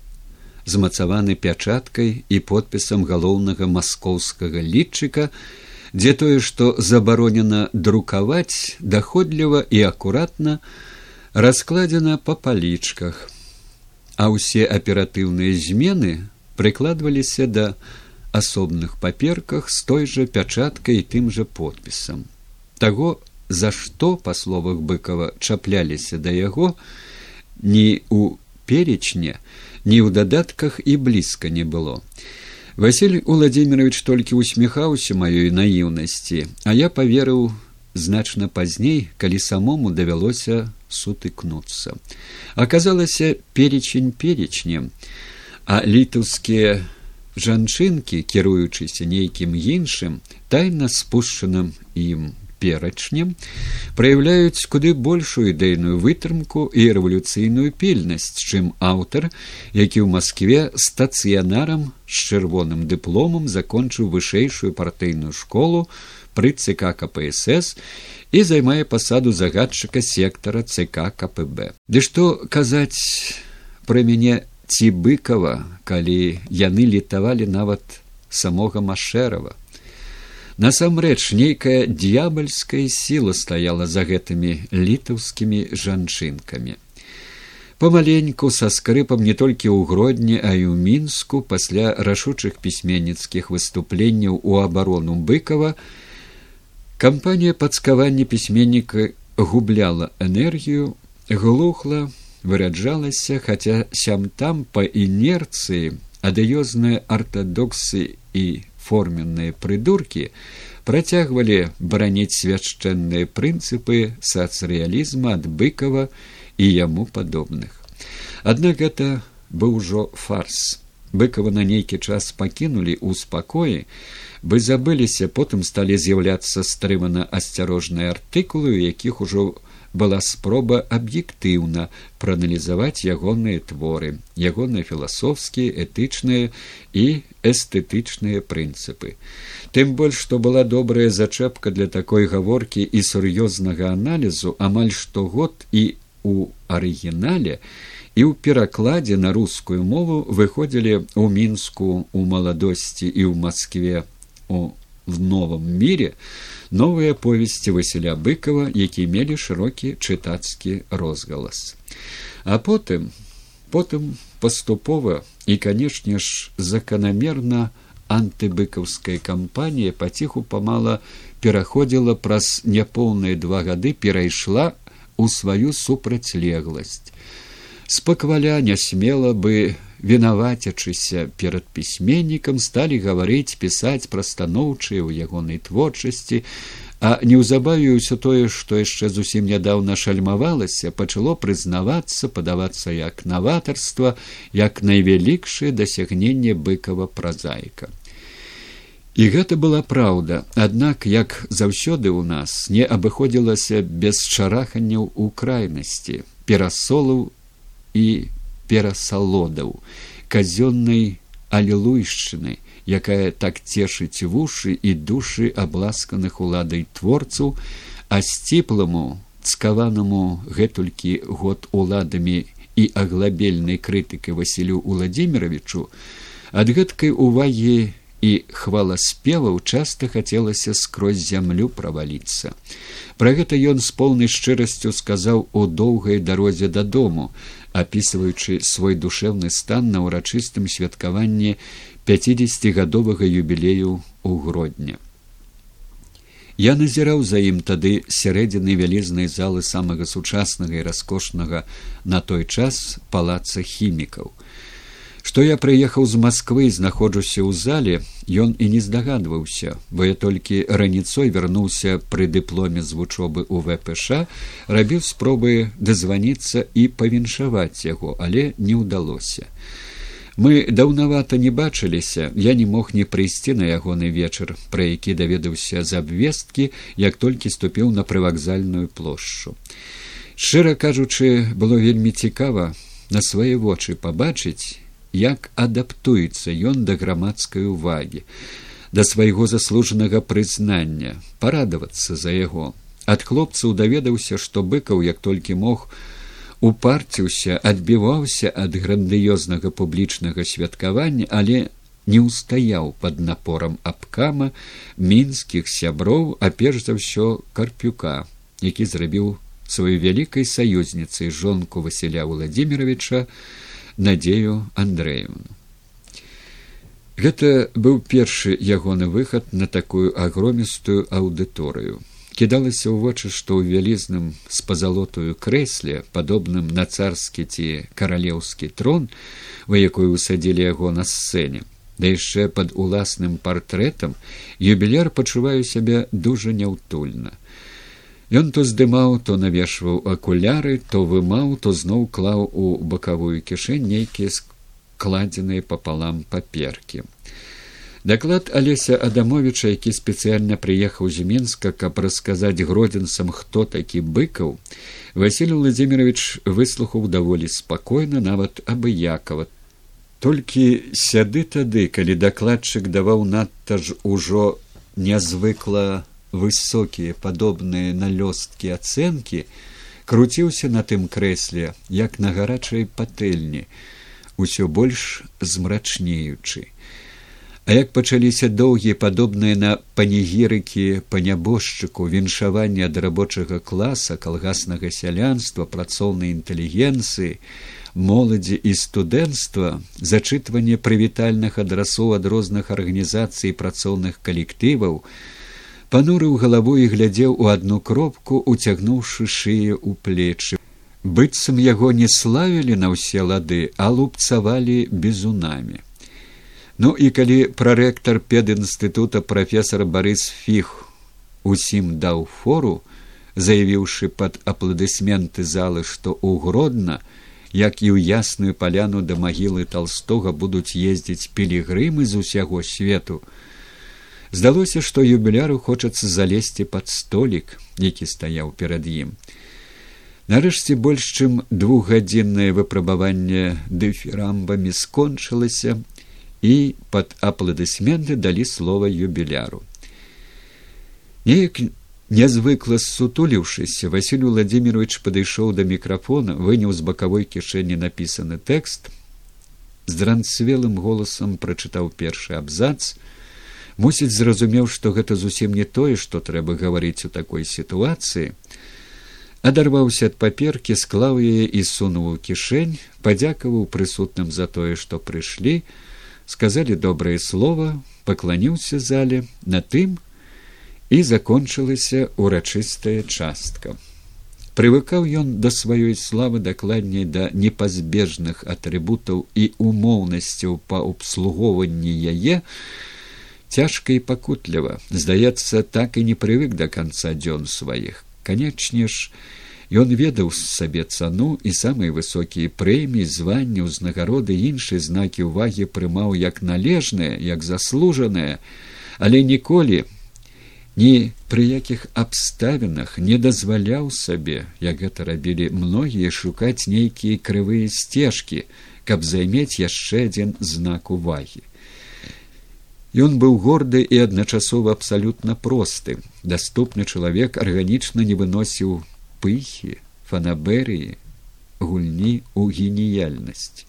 змацаваны пячаткай і подпісам галоўнага маскоўскага літчыка, дзе тое, што забаронена друкаваць даходліва і акуратна, раскладзена па палічках, а ўсе аператыўныя змены прыкладваліся да асобных паперках з той жа пячаткай і тым жа подпісам. Таго, за што, па словах быкова чапляліся да яго, ні ў перечне, ні ў дадатках і блізка не было. Василь Уладзімірович толькі усміхаўся маёй наіўнасці, а я паверыў значна пазней, калі самому давялося сутыкнуцца. Аказалася перечень перечнем, а літаўскія жанчынкі, кіруючыся нейкім іншым, тайна спушчаным ім перачнем праяўляюць куды большую ідэйную вытрымку і рэвалюцыйную пільнасць чым аўтар які ў москве стацыянарам з чырвоным дыпломам закончыў вышэйшую партыйную школу пры цк кпсс і займае пасаду загадчыка сектара цк кпб ды што казаць пра мяне ці быкова калі яны літавалі нават самога машэрава Насамрэч нейкая д'ябальская сіла стаяла за гэтымі літаўскімі жанчынкамі. Памаленьку са скрыпам не толькі ў гродні, а і ў мінску пасля рашучых пісьменніцкіх выступленняў у абарону быкова кампанія падскавання пісьменніка губляла энергію, глухла, выраджалася, хаця сям там па інерцыі адыёзныя артадоксы і форменныя прыдуркі працягвалі бараніць свяшчэнныя прынцыпы сацыялізма ад быкова і яму падобных. Аднак гэта быў ужо фарс. Быкова на нейкі час пакінулі ў спакоі, бы забыліся, потым сталі з'яўляцца стрымана асцярожныя артыкулы, якіх ужо была спроба аб'ектыўна прааналізаваць ягоныя творы, ягоныя філасофскія, этычныя і эстэтычныя прынцыпы. Тым больш, што была добрая зачэпка для такой гаворкі і сур'ёзнага аналізу амаль штогод і у арыгінале, і ў перакладзе на рускую мову выходзілі ў мінску у маладосці і ў москве у в новом мире новыя повесці васіля быкова які мелі шырокі чытацкі розгалас. А потым потым паступова і канешне ж заканамерна антыбыкаўская кампанія паціху памала пераходзіла праз няпоўныя два гады перайшла у сваю супрацьлегласць. Спакваля не смела бы вінавацячыся перад пісьменнікам сталі гаварыць пісаць пра станоўчыя ў ягонай творчасці. А неўзабаве ўсё тое што яшчэ зусім нядаўна шальмавалася пачало прызнавацца падавацца як наватарства як найвялікшае дасягненне быкава празаіка. І гэта была праўда. Аднак як заўсёды ў нас не абыходзілася без шараханняў у крайнасці перасолаў і перасалодаў казённай алілуйшчыны якая так цешыць вушы і душы абласканых уладай творцаў а сціпламу цкаванаму гэтулькі год уладамі і аглабельнай крытыкай василю уладзімировичу ад гэткай увагі і хваласпеваў часта хацелася скрозь зямлю праваліцца. Пра гэта ён з поўнай шчырасцю сказаў у доўгай дарозе дадому апісваючы свой душэўны стан на ўрачыстым святкаванні пяцігадовага юбілею ў гродня. Я назіраў за ім тады сярэдзіны вялізнай залы самага сучаснага і раскошнага на той час палаца хімікаў што я прыехаў з москвы знаходжуся ў зале ён і не здагадваўся бо я толькі раніцой вярнуўся пры дыпломе з вучобы ў впш рабіў спробы дазваніцца і павіншаваць яго але не ўдалося. Мы даўнавата не бачыліся я не мог не прыйсці на ягоны вечар пра які даведаўся з абвесткі як толькі ступіў на прывакзальную плошчу. Шчыра кажучы было вельмі цікава на свае вочы пабачыць як адаптуецца ён да грамадскай увагі да свайго заслужанага прызнання парадавацца за яго. Ад хлопцаў даведаўся што быкаў як толькі мог упарціўся адбіваўся ад грандыёзнага публічнага святкавання але не ўстаяў под напорам абкама мінскіх сяброў а перш за ўсё карпюка які зрабіў сваёй вялікай саюзніцай жонку василя владимировича надзею андреевну. Гэта быў першы ягоны выхад на такую агромістую аўдыторыю. Кідалася ў вочы што ў вялізным з пазалотую крэсле падобным на царскі ці каралеўскі трон вы якой высадзілі яго на сцэне да яшчэ пад уласным партрэтам юбіляр пачуваю сябе дужа няўтульна Ён то здымаў то навешваў акуляры то вымаў то зноў клаў у бакавую кішэнь нейкія складзеныя папалам паперкі. Даклад алеся адамовича які спецыяльна прыехаў з мінска каб расказаць гродзенцам хто такі быкаў василий владимирович выслухаў даволі спакойна нават абыякова толькі сяды тады калі дакладчык даваў надта ж ужо нязвыкла высокія падобныя на лёсткі ацэнкі круціўся на тым крэсле як на гарачай патэльні усё больш змрачнеючы. А як пачаліся доўгія падобныя на панегірыкі па нябожчыку віншавання ад рабочага класа калгаснага сялянства працоўнай інтэлігенцыі моладзі і студэнцтва зачытванне прывітальных адрасоў ад розных арганізацый працоўных калектываў панурыў галаву і глядзеў у адну кропку уцягнуўшы шыю ў плечы быццам яго не славілі на ўсе лады а лупцавалі бізунамі Ну і калі прарэктар педінстытута прафесор Барыс фіг усім даў фору, заявіўшы пад апладысменты залы, што ўгродна, як і ў ясную паляну да магілы толстога будуць ездзіць пілігрымы з усяго свету. Здалося, што юбіляру хочацца залезці пад столік, які стаяў перад ім. Нарэшце больш чым двухгадзіннае выпрабаванне дэфірамбамі скончылася, і пад апладысменты далі слова юбіляру. Неяк нязвыкла сутуліўшыся, Васіль Владимирович падышоў да мікрафона, выняў з бакавой кішэні напісаны тэкст, з дранцвелым голасам прачытаў першы абзац, мусіць зразумеў, што гэта зусім не тое, што трэба гаварыць у такой сітуацыі, адарваўся ад паперкі, склаў яе і сунуў у кішэнь, падзякаваў прысутным за тое, што прыйшлі, сказали добрае слово пакланіўся зале на тым і закончылася урачыстая частка. Прывыкаў ён да сваёй славы дакладней да непазбежных атрыбутаў і умоўнасцяў па абслугоўванні яе цяжка і пакутліва здаецца так і не прывык да канца дзён сваіх канечне ж Ён ведаў сабе цану і самыя высокія прэміі, званні, узнагароды іншыя знакі ўвагі прымаў як належныя, як заслужаныя, але ніколі ні пры якіх абставінах не дазваляў сабе, як гэта рабілі многія шукаць нейкія крывыя сцежкі, каб займець яшчэ адзін знак увагі. Ён быў горды і адначасова абсалютна просты. Даступны чалавек арганічна не выносіў пыхі фанаберыі гульні ў геніяльнасць.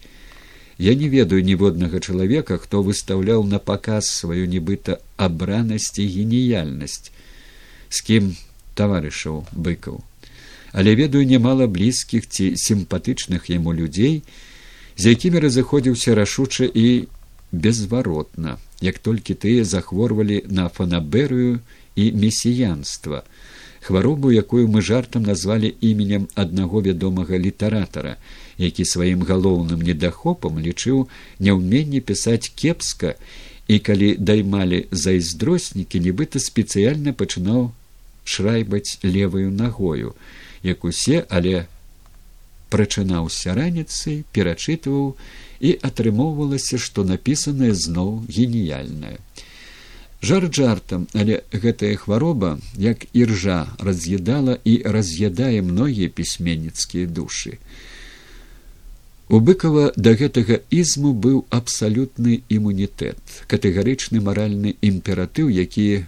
Я не ведаю ніводнага чалавека хто выстаўляў на паказ сваю нібыта абранасць і геніяльнасць. З кім таварышаў быкаў? Але ведаю нямала блізкіх ці сімпатычных яму людзей з якімі разыходзіўся рашуча і безваротна як толькі тыя захворвалі на фанаберыю і месіянства хваробу якую мы жартам назвалі іменем аднаго вядомага літаратара які сваім галоўным недахопам лічыў няўменне пісаць кепска і калі даймалі зайздроснікі нібыта спецыяльна пачынаў шрайбаць левую нагою як усе але прачынаўся раніцай перачытваў і атрымоўвалася што напісанае зноў геніяльнае. Жар жартам але гэтая хвароба як іржа раз'ядала і раз'ядае многія пісьменніцкія душы. У быкова да гэтага ізму быў абсалютны імунітэт катэгарычны маральны імператыў які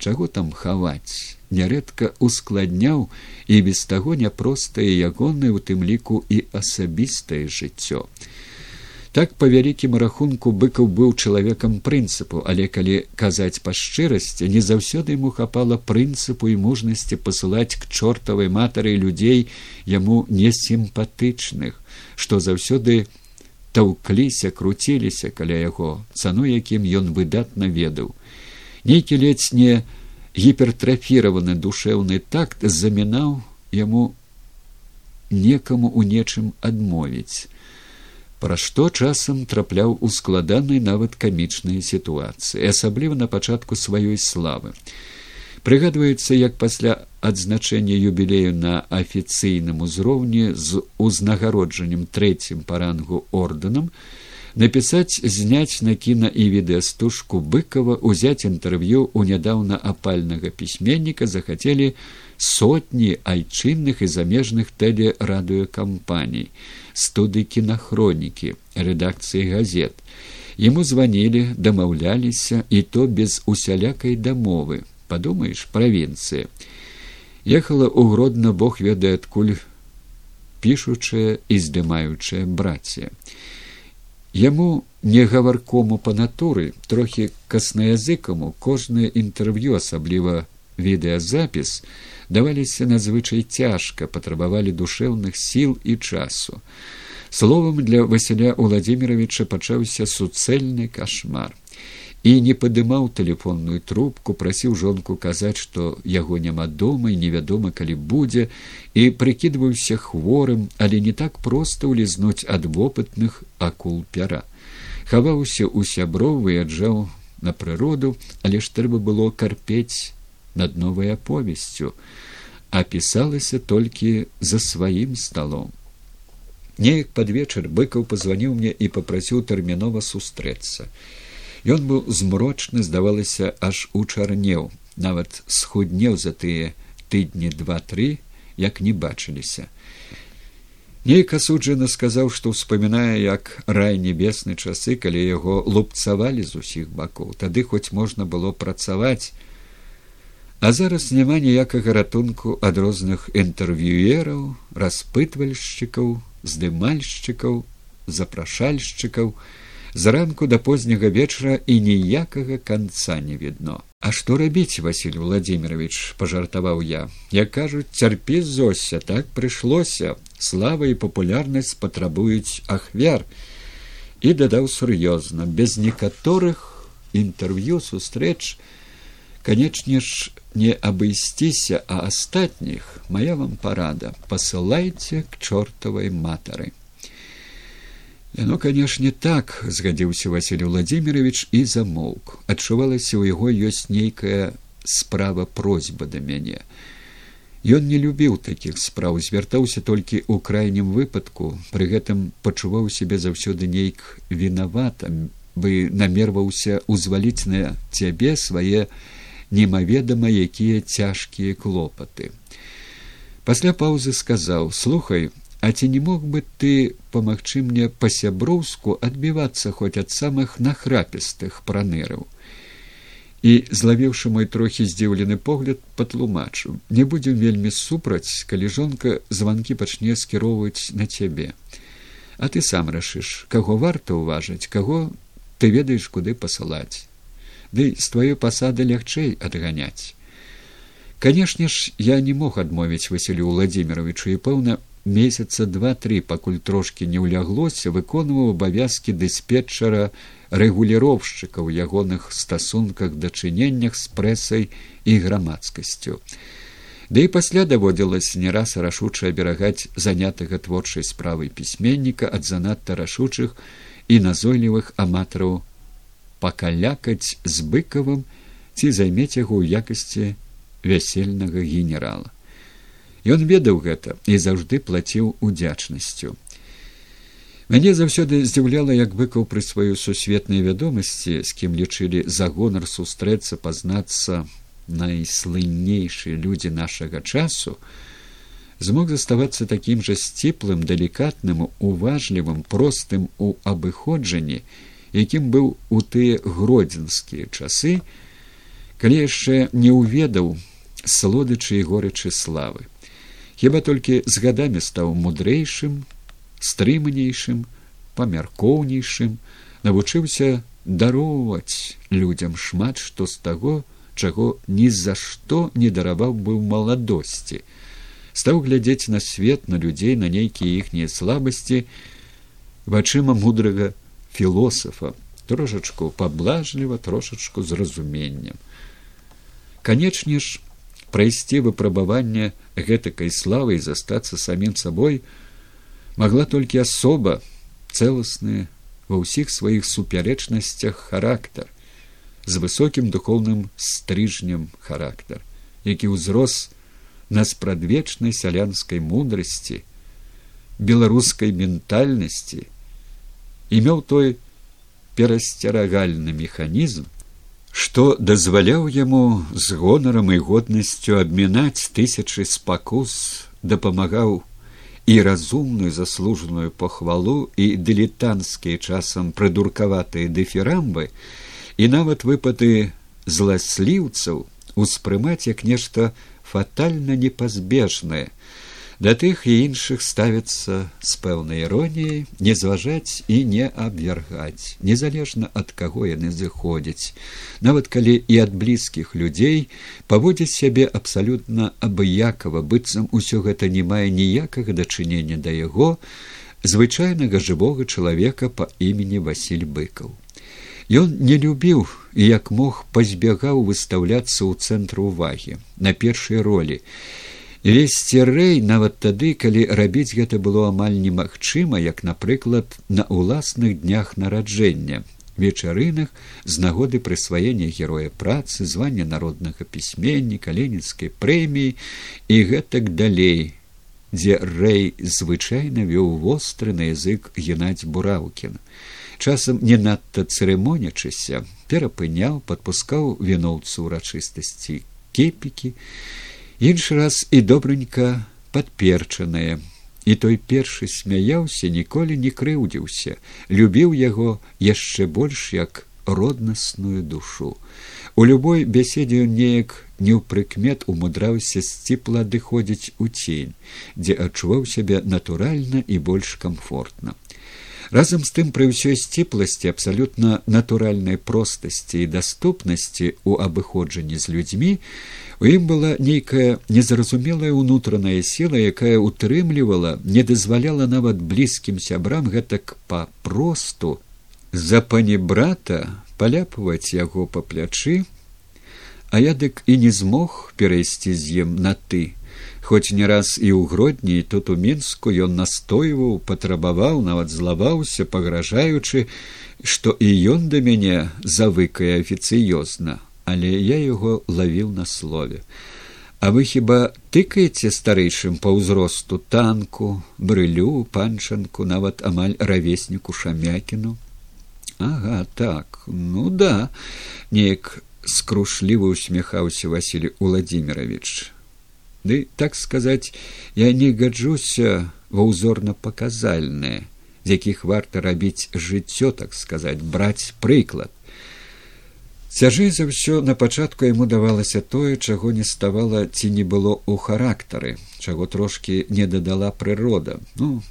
чаго там хаваць нярэдка ускладняў і без таго няпростае ягонае у тым ліку і асабістае жыццё. Так па вялікім рахунку быкаў быў чалавекам прынцыпу але калі казаць па шчырасці не заўсёды яму хапала прынцыпу і мужнасці пасылаць к чортавай матары людзей яму несімпатычных што заўсёды таўкліся круціліся каля яго цану якім ён выдатна ведаў нейкі ледзь не гіпертрафіраваны душэўны такт замінаў яму некаму ў нечым адмовіць пра што часам трапляў у складанай нават камічнай сітуацыі асабліва на пачатку сваёй славы. Прыгадваецца як пасля адзначэння юбілею на афіцыйным узроўні з узнагароджаннем трэцім па рангу ордэнам напісаць зняць на кіна і відэастужку быкова узяць інтэрв'ю у нядаўна апальнага пісьменніка захацелі сотні айчынных і замежных тэлерадыёкампаній студы кінахронікі рэдакцыі газет. Ему званілі дамаўляліся і то без усялякай дамовы падумаеш правінцыя ехала ў гродна бог ведае адкуль пішучая і здымаючая браце яму не гаваркому па натуры трохі каснаязыкаму кожнае інтэрв'ю асабліва відэазапіс даваліся надзвычай цяжка патрабавалі душэўных сіл і часу. Словам для василя владимировича пачаўся суцэльны кашмар і не падымаў тэлефонную трубку прасіў жонку казаць што яго няма дома і невядома калі будзе і прыкідваўся хворым але не так проста ўлізнуць ад вопытных акул пяра. Хаваўся у сяброў выязджаў на прыроду але ж трэба было карпець над новай аповесцю. Апісалася толькі за сваім сталом. Неяк пад вечар быкаў пазваніў мне і попрасіў тэрмінова сустрэцца ён быў змрочны здавалася аж учарнеў. Нават схуднеў за тыя тыдні два тры як не бачыліся. Нейк асуджана сказаў што ўспамінае як рай небесны часы калі яго лупцавалі з усіх бакоў. Тады хоць можна было працаваць. А зараз няма ніякага ратунку ад розных інтэрв'юераў, распытвальшчыкаў, здымальшчыкаў, запрашальшчыкаў, зранку да позняга вечара і ніякага канца не відно. А што рабіць василь владимирович пажартаваў я. Як кажуць цярпі зося так прыйшлося. Слава і папулярнасць патрабуюць ахвяр і дадаў сур'ёзна без некаторых інтэрв'ю сустрэч канечне ж не абысціся а астатніх моя вам парада посылайте к чортавай матары яно канешне так згадзіўся василий владимирович і замоўк. Адчувалася у яго ёсць нейкая справа просьба да мяне. Ён не любіў такіх спраў звяртаўся толькі ў крайнім выпадку. Пры гэтым пачуваў сябе заўсёды нейк вінаватым бы намерваўся узваліць на цябе свае немаведама якія цяжкія клопаты. Пасля паўзы сказаў слухай а ці не мог бы ты памагчы мне па-сяброўску адбівацца хоць ад самых нахрапістых праныраў і злавіўшы мой трохі здзіўлены погляд патлумачыў не будзем вельмі супраць калі жонка званкі пачне скіроўваць на цябе. А ты сам рашыш каго варта ўважыць каго ты ведаеш куды пасылаць. Ды з тваёй пасады лягчэй адганяць. Канешне ж я не мог адмовіць василю владимировичу і пэўна месяца два тры пакуль трошки не ўляглося выконваў абавязкі дыспетчара рэгуліроўшчыка ў ягоных стасунках дачыненнях з прэсай і грамадскасцю да і пасля даводзілася не раз рашуча аберагаць занятага творчай справы пісьменніка ад занадта рашучых і назойлівых аматараў пакалякаць з быкавым ці займець яго ў якасці вясельнага генерала. Ён ведаў гэта і заўжды плаціў удзячнасцю. Мяне заўсёды здзіўляла, як быкаў пры сваёй сусветнай вядомасці, з кім лічылі за гонар сустрэцца пазнацца найслыннейшыя людзі нашага часу, змог заставацца такім жа сціплым, далікатным, уважлівым, простым у абыходжанні, якім быў у тыя гродзенскія часы, калі яшчэ не ўведаў слодычы і горычы славы. Хіба толькі з гадамі стаў мудрэйшым, стрыманейшым, памяркоўнейшым, навучыўся дароўваць людзям шмат што з таго, чаго ні за што не дараваў быў маладосці. Стаў глядзець на свет на людзей на нейкія іхнія слабасці вачыма мудрага філосафа трошачку паблажліва трошачку з разуменнем канечне ж прайсці выпрабаванне гэтакай славы і застацца самім сабой магла толькі асоба цэласны ва ўсіх сваіх супярэчнасцях характар з высокім духоўным стрыжнем характар, які ўзрос на спрадвечнай сялянскай мудрасці, беларускай ментальнасці і меў той перасцерагальны механізм, што дазваляў яму з гонарам і годнасцю абмінаць тысячы спакус, дапамагаў і разумную заслужаную пахвалу і дылетанцкія часам прыдуркаватыя дэфірамбы і нават выпады зласліўцаў успрымаць як нешта фатальна непазбежнае да тых і іншых ставіцца з пэўнай іроніяй не зважаць і не абвяргаць незалежна ад каго яны зыходзяць. Нават калі і ад блізкіх людзей паводзіць сябе абсалютна абыякова быццам усё гэта не мае ніякага дачынення да яго звычайнага жывога чалавека па імені василь быкаў. Ён не любіў і як мог пазбягаў выстаўляцца ў цэнтру увагі на першай ролі весці рэй нават тады калі рабіць гэта было амаль немагчыма як напрыклад на ўласных днях нараджэння вечарынах з нагоды прысваення героя працы звання народнага пісьменніка ленінскай прэміі і гэтак далей дзе рэй звычайна вёў востры на язык геннадзь бураўкін. Часам не надта цырымонячыся перапыняў падпускаў віноўцу ўрачыстасці кепікі іншы раз і добранька падперчаныя і той першы смяяўся ніколі не крыўдзіўся. Любіў яго яшчэ больш як роднасную душу. У любой бяседзе ён неяк не ў прыкмет умудраўся сціпла адыходзіць у цень дзе адчуваў сябе натуральна і больш камфортна. Разам з тым пры ўсёй сціпласці абсалютна натуральнай простасці і даступнасці ў абыходжанні з людзьмі у ім была нейкая незразумелая ўнутраная сіла якая утрымлівала не дазваляла нават блізкім сябрам гэтак папросту за пані брата паляпваць яго па плячы а я дык і не змог перайсці з ім на ты хоць не раз і ў гродні і тут у мінску ён настойваў патрабаваў нават злаваўся пагражаючы што і ён да мяне завыкае афіцыёзна але я яго лавіў на слове. А вы хіба тыкаеце старэйшым па ўзросту танку брылю панчанку нават амаль равесніку шамякіну? Ага так ну да неяк скрушліва усміхаўся василий владимирович ды так сказаць я не гаджуся ва ўзорна паказальнае з якіх варта рабіць жыццё так сказаць браць прыклад цяжэй за ўсё на пачатку яму давалася тое чаго не ставала ці не было ў характары чаго трошки не дадала прырода. Ну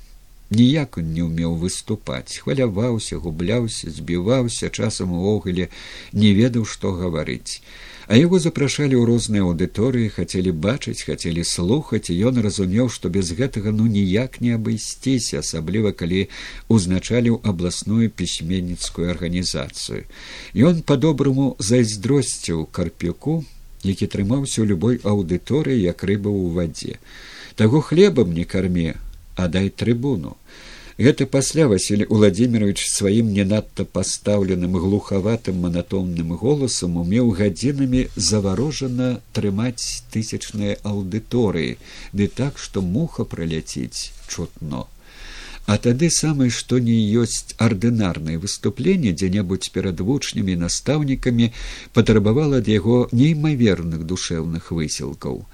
ніяк он не ўмеў выступаць. Хваляваўся губляўся збіваўся часам увогуле не ведаў што гаварыць а яго запрашалі ў розныя аўдыторыі хацелі бачыць хацелі слухаць і ён разумеў што без гэтага ну ніяк не абысціся асабліва калі узначаліў абласную пісьменніцкую арганізацыю. Ён по-добраму зайздросціў карпюку які трымаўся ў любой аўдыторыі як рыба ў вадзе. Таго хлебам не карме а дай трыбуну гэта пасля василий владимирович сваім не надта пастаўленым глухаватым манатомным голасам умеў гадзінамі заварожана трымаць тысячныя аўдыторыі ды так што муха праляціць чутно. А тады самае што не ёсць ардынарнае выступленне дзе-небудзь перад вучнямі настаўнікамі патрабавала ад яго неймаверных душэўных высілкаў.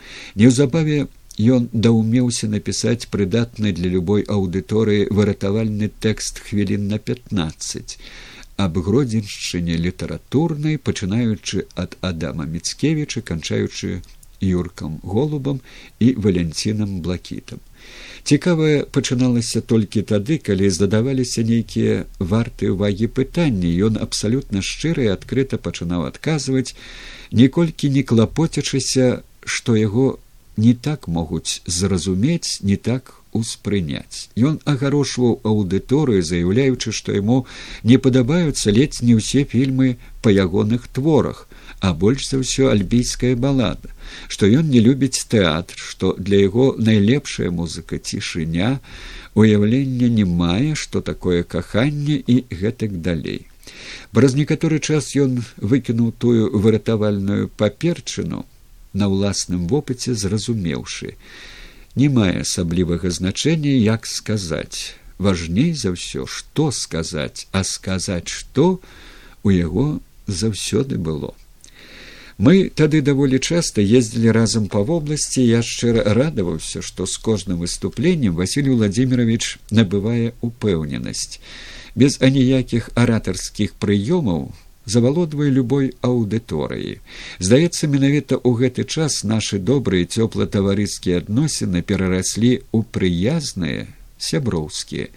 Неўзабаве Ён даўмеўся напісаць прыдатны для любой аўдыторыі выратавальны тэкст хвілін на пятнаццаць аб гродзеншчыне літаратурнай пачынаючы ад адама міцкевіча канчаючы юркам голубам і валянцінам блакітам цікавае пачыналася толькі тады калі задаваліся нейкія варты ўвагі пытанні ён абсалютна шчыры адкрыта пачынаў адказваць ніколькі не клапоцячыся што яго не так могуць зразумець не так успрыняць. Ён агарошваў аўдыторыю заяўляючы што яму не падабаюцца ледзь не ўсе фільмы па ягоных творах а больш за ўсё альбійская балада што ён не любіць тэатр што для яго найлепшая музыка цішыня уяўлення не мае што такое каханне і гэтак далей. Праз некаторы час ён выкінуў тую выратавальную паперчыну на ўласным вопыце зразумеўшы. Не мае асаблівага значэння як сказаць. Важней за ўсё што сказаць а сказаць што у яго заўсёды было. Мы тады даволі часта ездзілі разам па вобласці, я шчыра радаваўся, што з кожным выступленнем Васіль Владимирович набывае упэўненасць. Без аніякіх аратарскіх прыёмаў завалодвае любой аўдыторыі. Здаецца, менавіта ў гэты час нашы добрыя цёпла-таварыскія адносіны перараслі ў прыязныя сяброўскія.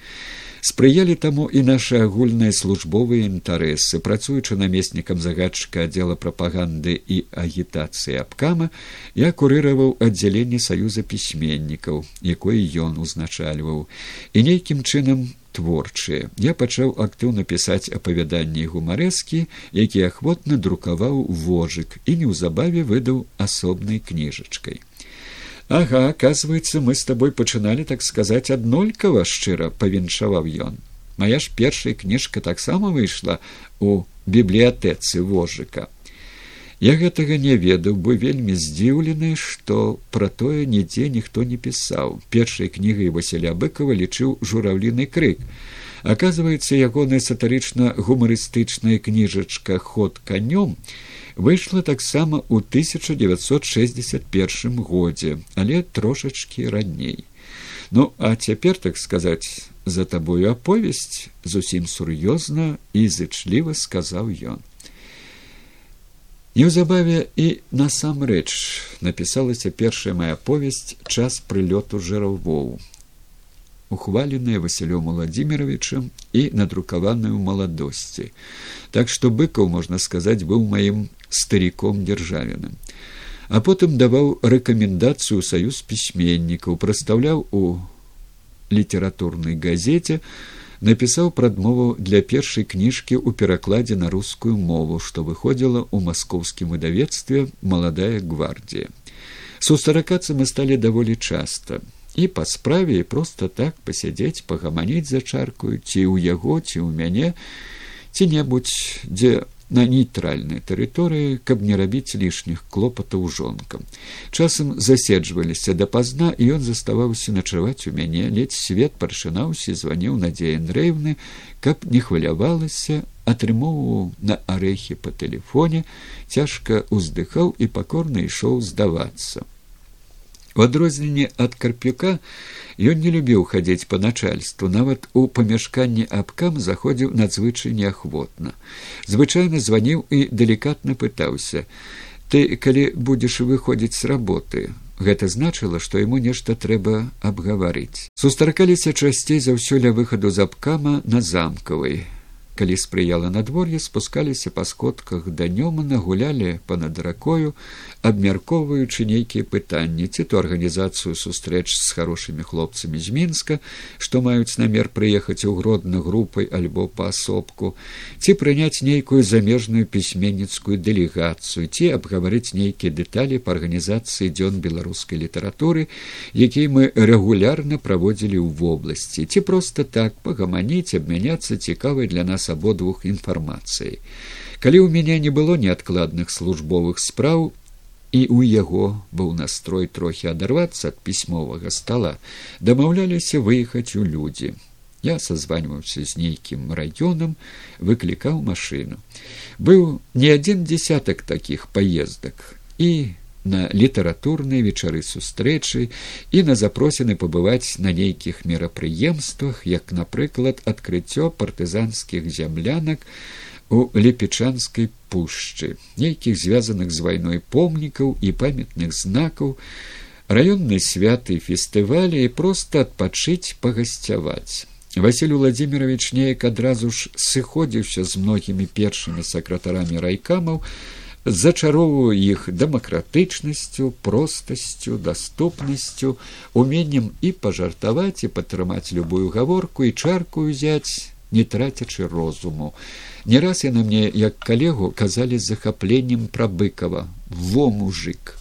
Спрыялі таму і нашы агульныя службовыя інтарэсы. Працуючы намеснікам загадчыка аддзела прапаганды і агітацыі абкама я курыраваў аддзяленне саюза пісьменнікаў якое ён узначальваў. І нейкім чынам творчыя. Я пачаў актыўна пісаць апавяданні гумарэскі які ахвотна друкаваў вожык і неўзабаве выдаў асобнай кніжачкай. Ага оказывается мы с тобой пачыналі так сказаць аднолькава шчыра павіншаваў ён. Моя ж першая кніжка таксама выйшла у бібліятэцы вожыка я гэтага не ведаў бы вельмі здзіўлены што пра тое нідзе ніхто не пісаў першай кнігай василя быкова лічыў журавліны крык оказывается ягоная сатарычна гумарыстычная кніжачка ход канём выйшла таксама ў 1961 годзе, але трошачки раней. Ну а цяпер так сказаць за табою аповесць зусім сур'ёзна і зычліва сказаў ён. Неўзабаве і насамрэч напісалася першая моя повесць час прылёту жыраввоў ухваленная василём владимировичем і надрукаваную маладосці. Так што быкаў можна сказаць быў маім стариком дзяржавіным. А потым даваў рэкамендацыю саюз пісьменнікаў прадстаўляў у літаратурнай газеце напісаў прадмову для першай кніжкі ў перакладзе на рускую мову што выходзіла ў маскоўскім выдавецтве маладая гвардія сустракацца мы сталі даволі часта і па справе проста так пасядзець пагаманіць за чаркую ці ў яго ці ў мяне ці-небудзь дзе на нейтральнай тэрыторыі каб не рабіць лішніх клопатаў жонкам. Часам заседжваліся дапазна і ён заставаўся начаваць у мяне ледзь свет паршынаўся званіў надзея андрэевны каб не хвалявалася атрымоўваў на арэхі па тэлефоне цяжка ўздыхаў і пакорна ішоў здавацца У адрозненне ад карпюка ён не любіў хадзіць па начальству нават у памяшканні абкам заходзіў надзвычай неахвотна. Звычайна званіў і далікатна пытаўся ты калі будзеш выходзіць з работы гэта значыла што яму нешта трэба абгаварыць? Сустракаліся часцей за ўсё ля выхаду з абкама на замкавай калі спрыяла надвор'е спускаліся па сходках да нёмана гулялі па-над ракою абмяркоўваючы нейкія пытанні ці то арганізацыю сустрэч з хорошымі хлопцамі з мінска што маюць намер прыехаць у гродна групай альбо паасобку ці прыняць нейкую замежную пісьменніцкую дэлегацыю ці абгаварыць нейкія дэталі па арганізацыі дзён беларускай літаратуры які мы рэгулярна праводзілі ў вобласці. Ці проста так пагаманіць абмяняцца цікавай для нас абодвух інфармацыяй. Калі ў мяне не было неадкладных службовых спраў і ў яго быў настрой трохі адарвацца ад пісьмовага стола, дамаўляліся выехаць у людзі. Я созваньваўся з нейкім раёнам, выклікаў машыну. Быў не адзін дзясятак такіх паездак і на літаратурныя вечары сустрэчы і на запросены пабываць на нейкіх мерапрыемствах як напрыклад адкрыццё партызанскіх зямлянак у лепечанскай пушчы нейкіх звязаных з вайной помнікаў і памятных знакаў раённай святы фестывалі і проста адпачыць пагасцяваць. Василь владимирович неяк адразу ж сыходзіўся з многімі першымі сакратарамі райкамаў зачароўваў іх дэмакратычнасцю простасцю даступнасцю уменнем і пажартаваць і падтрымаць любую гаворку і чарку ўзяць не трацячы розуму. Не раз яны мне як калегу казалі з захапленнем пра быкова во мужик!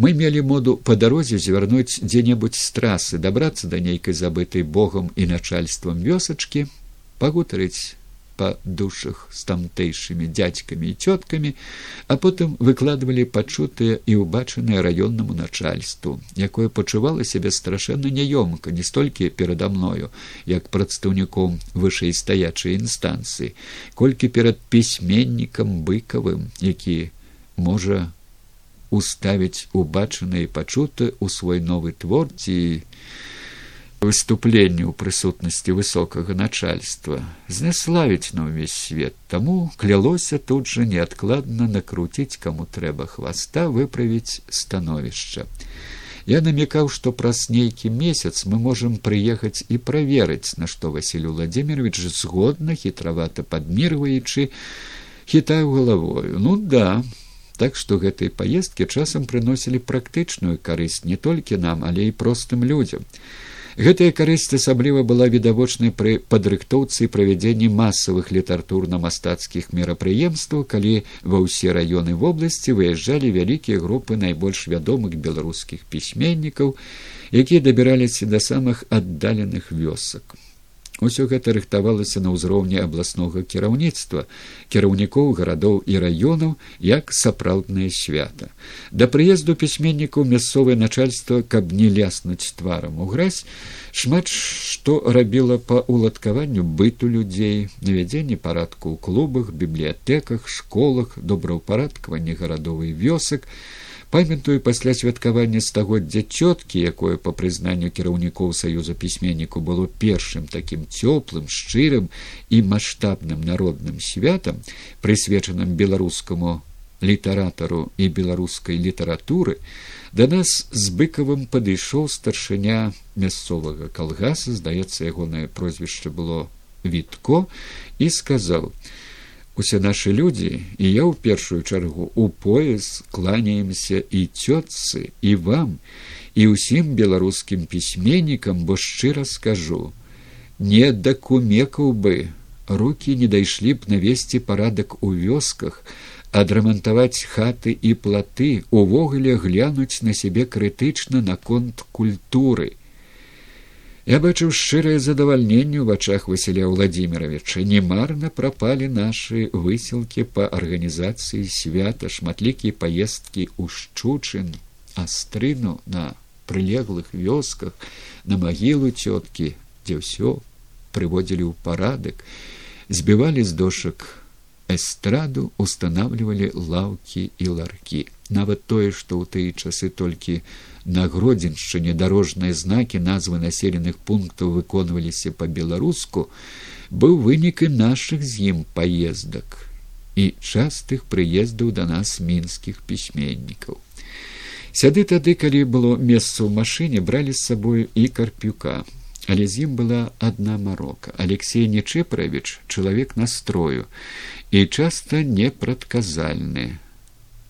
Мы мелі моду па дарозе звярнуць дзе-небудзь з трасы дабрацца да нейкай забытай богам і начальствам вёсачкі пагутарыць па душах з тамтэйшымі дзядзькамі і цёткамі, а потым выкладвалі пачутыя і ўбачаныя раённаму начальству, якое пачувала сябе страшэнна няёмка не столькі перада мною, як прадстаўніком вышэйстаячай інстанцыі, колькі перад пісьменнікам быкавым, які можа уставіць убачаныя пачуты ў свой новы твор ці выступленне ў прысутнасці высокага начальства зняславіць на ўвесь свет таму клялося тут жа неадкладна накруціць каму трэба хваста выправіць становішча я намекаў што праз нейкі месяц мы можам прыехаць і праверыць на што василю владимирович згодна хітравата падмірваючы хітаю галавою ну да так што гэтай паездкі часам прыносілі практычную карысць не толькі нам але і простым людзям Гэтая карысць асабліва была відавочнай пры падрыхтоўцы і правядзенні масавых літаратурна-мастацкіх мерапрыемстваў, калі ва ўсе раёны вобласці выязджалі вялікія групы найбольш вядомых беларускіх пісьменнікаў, якія дабіраліся да самых аддаленых вёсак. Усё гэта рыхтавалася на ўзроўні абласнога кіраўніцтва, кіраўнікоў гарадоў і раёнаў як сапраўднае свята. Да прыезду пісьменнікаў мясцовае начальства, каб не ляснуць тварам у гразь, шмат што рабіла па уладкаванню быту людзей, навядзенне парадку ў клубах, бібліятэках, школах, добраўпарадкаванне гарадовай вёсак, памятаю пасля святкавання стагоддзя цёткі якое па прызнанню кіраўнікоў саюза пісьменніку было першым такім цёплым шчырым і маштабным народным святам прысвечаным беларускаму літаратару і беларускай літаратуры да нас з быкавым падышоў старшыня мясцовага калгаса здаецца ягонае прозвішча было вітко і сказаў усе нашы людзі і я ў першую чаргу у пояс кланяемся і цётцы і вам і ўсім беларускім пісьменнікам бо шчыра скажу не дакумекаў бы руки не дайшлі б навесці парадак у вёсках адрамантаваць хаты і платы увогуле глянуць на сябе крытычна наконт культуры Я бачыў шчырае задавальненне ў вачах Васіля Владимировича. Немарна прапалі нашы высілкі па арганізацыі свята, шматлікія паездкі ў шчучын, астрыну на прылеглых вёсках, на магілу цёткі, дзе ўсё прыводзілі ў парадак, збівалі з дошак эстраду устанавливали лаўкі і ларкі нават тое што ў тыя часы толькі на гродзеншчыне дарожныя знакі назвы населеных пунктаў выконваліся па-беларуску быў вынік і нашых з ім паездак і частых прыездаў да нас мінскіх пісьменнікаў. Сяды тады калі было месца ў машыне бралі з сабою і карпюка але з ім была адна марока. Алексей нечэправіч чалавек настрою і часта непрадказальны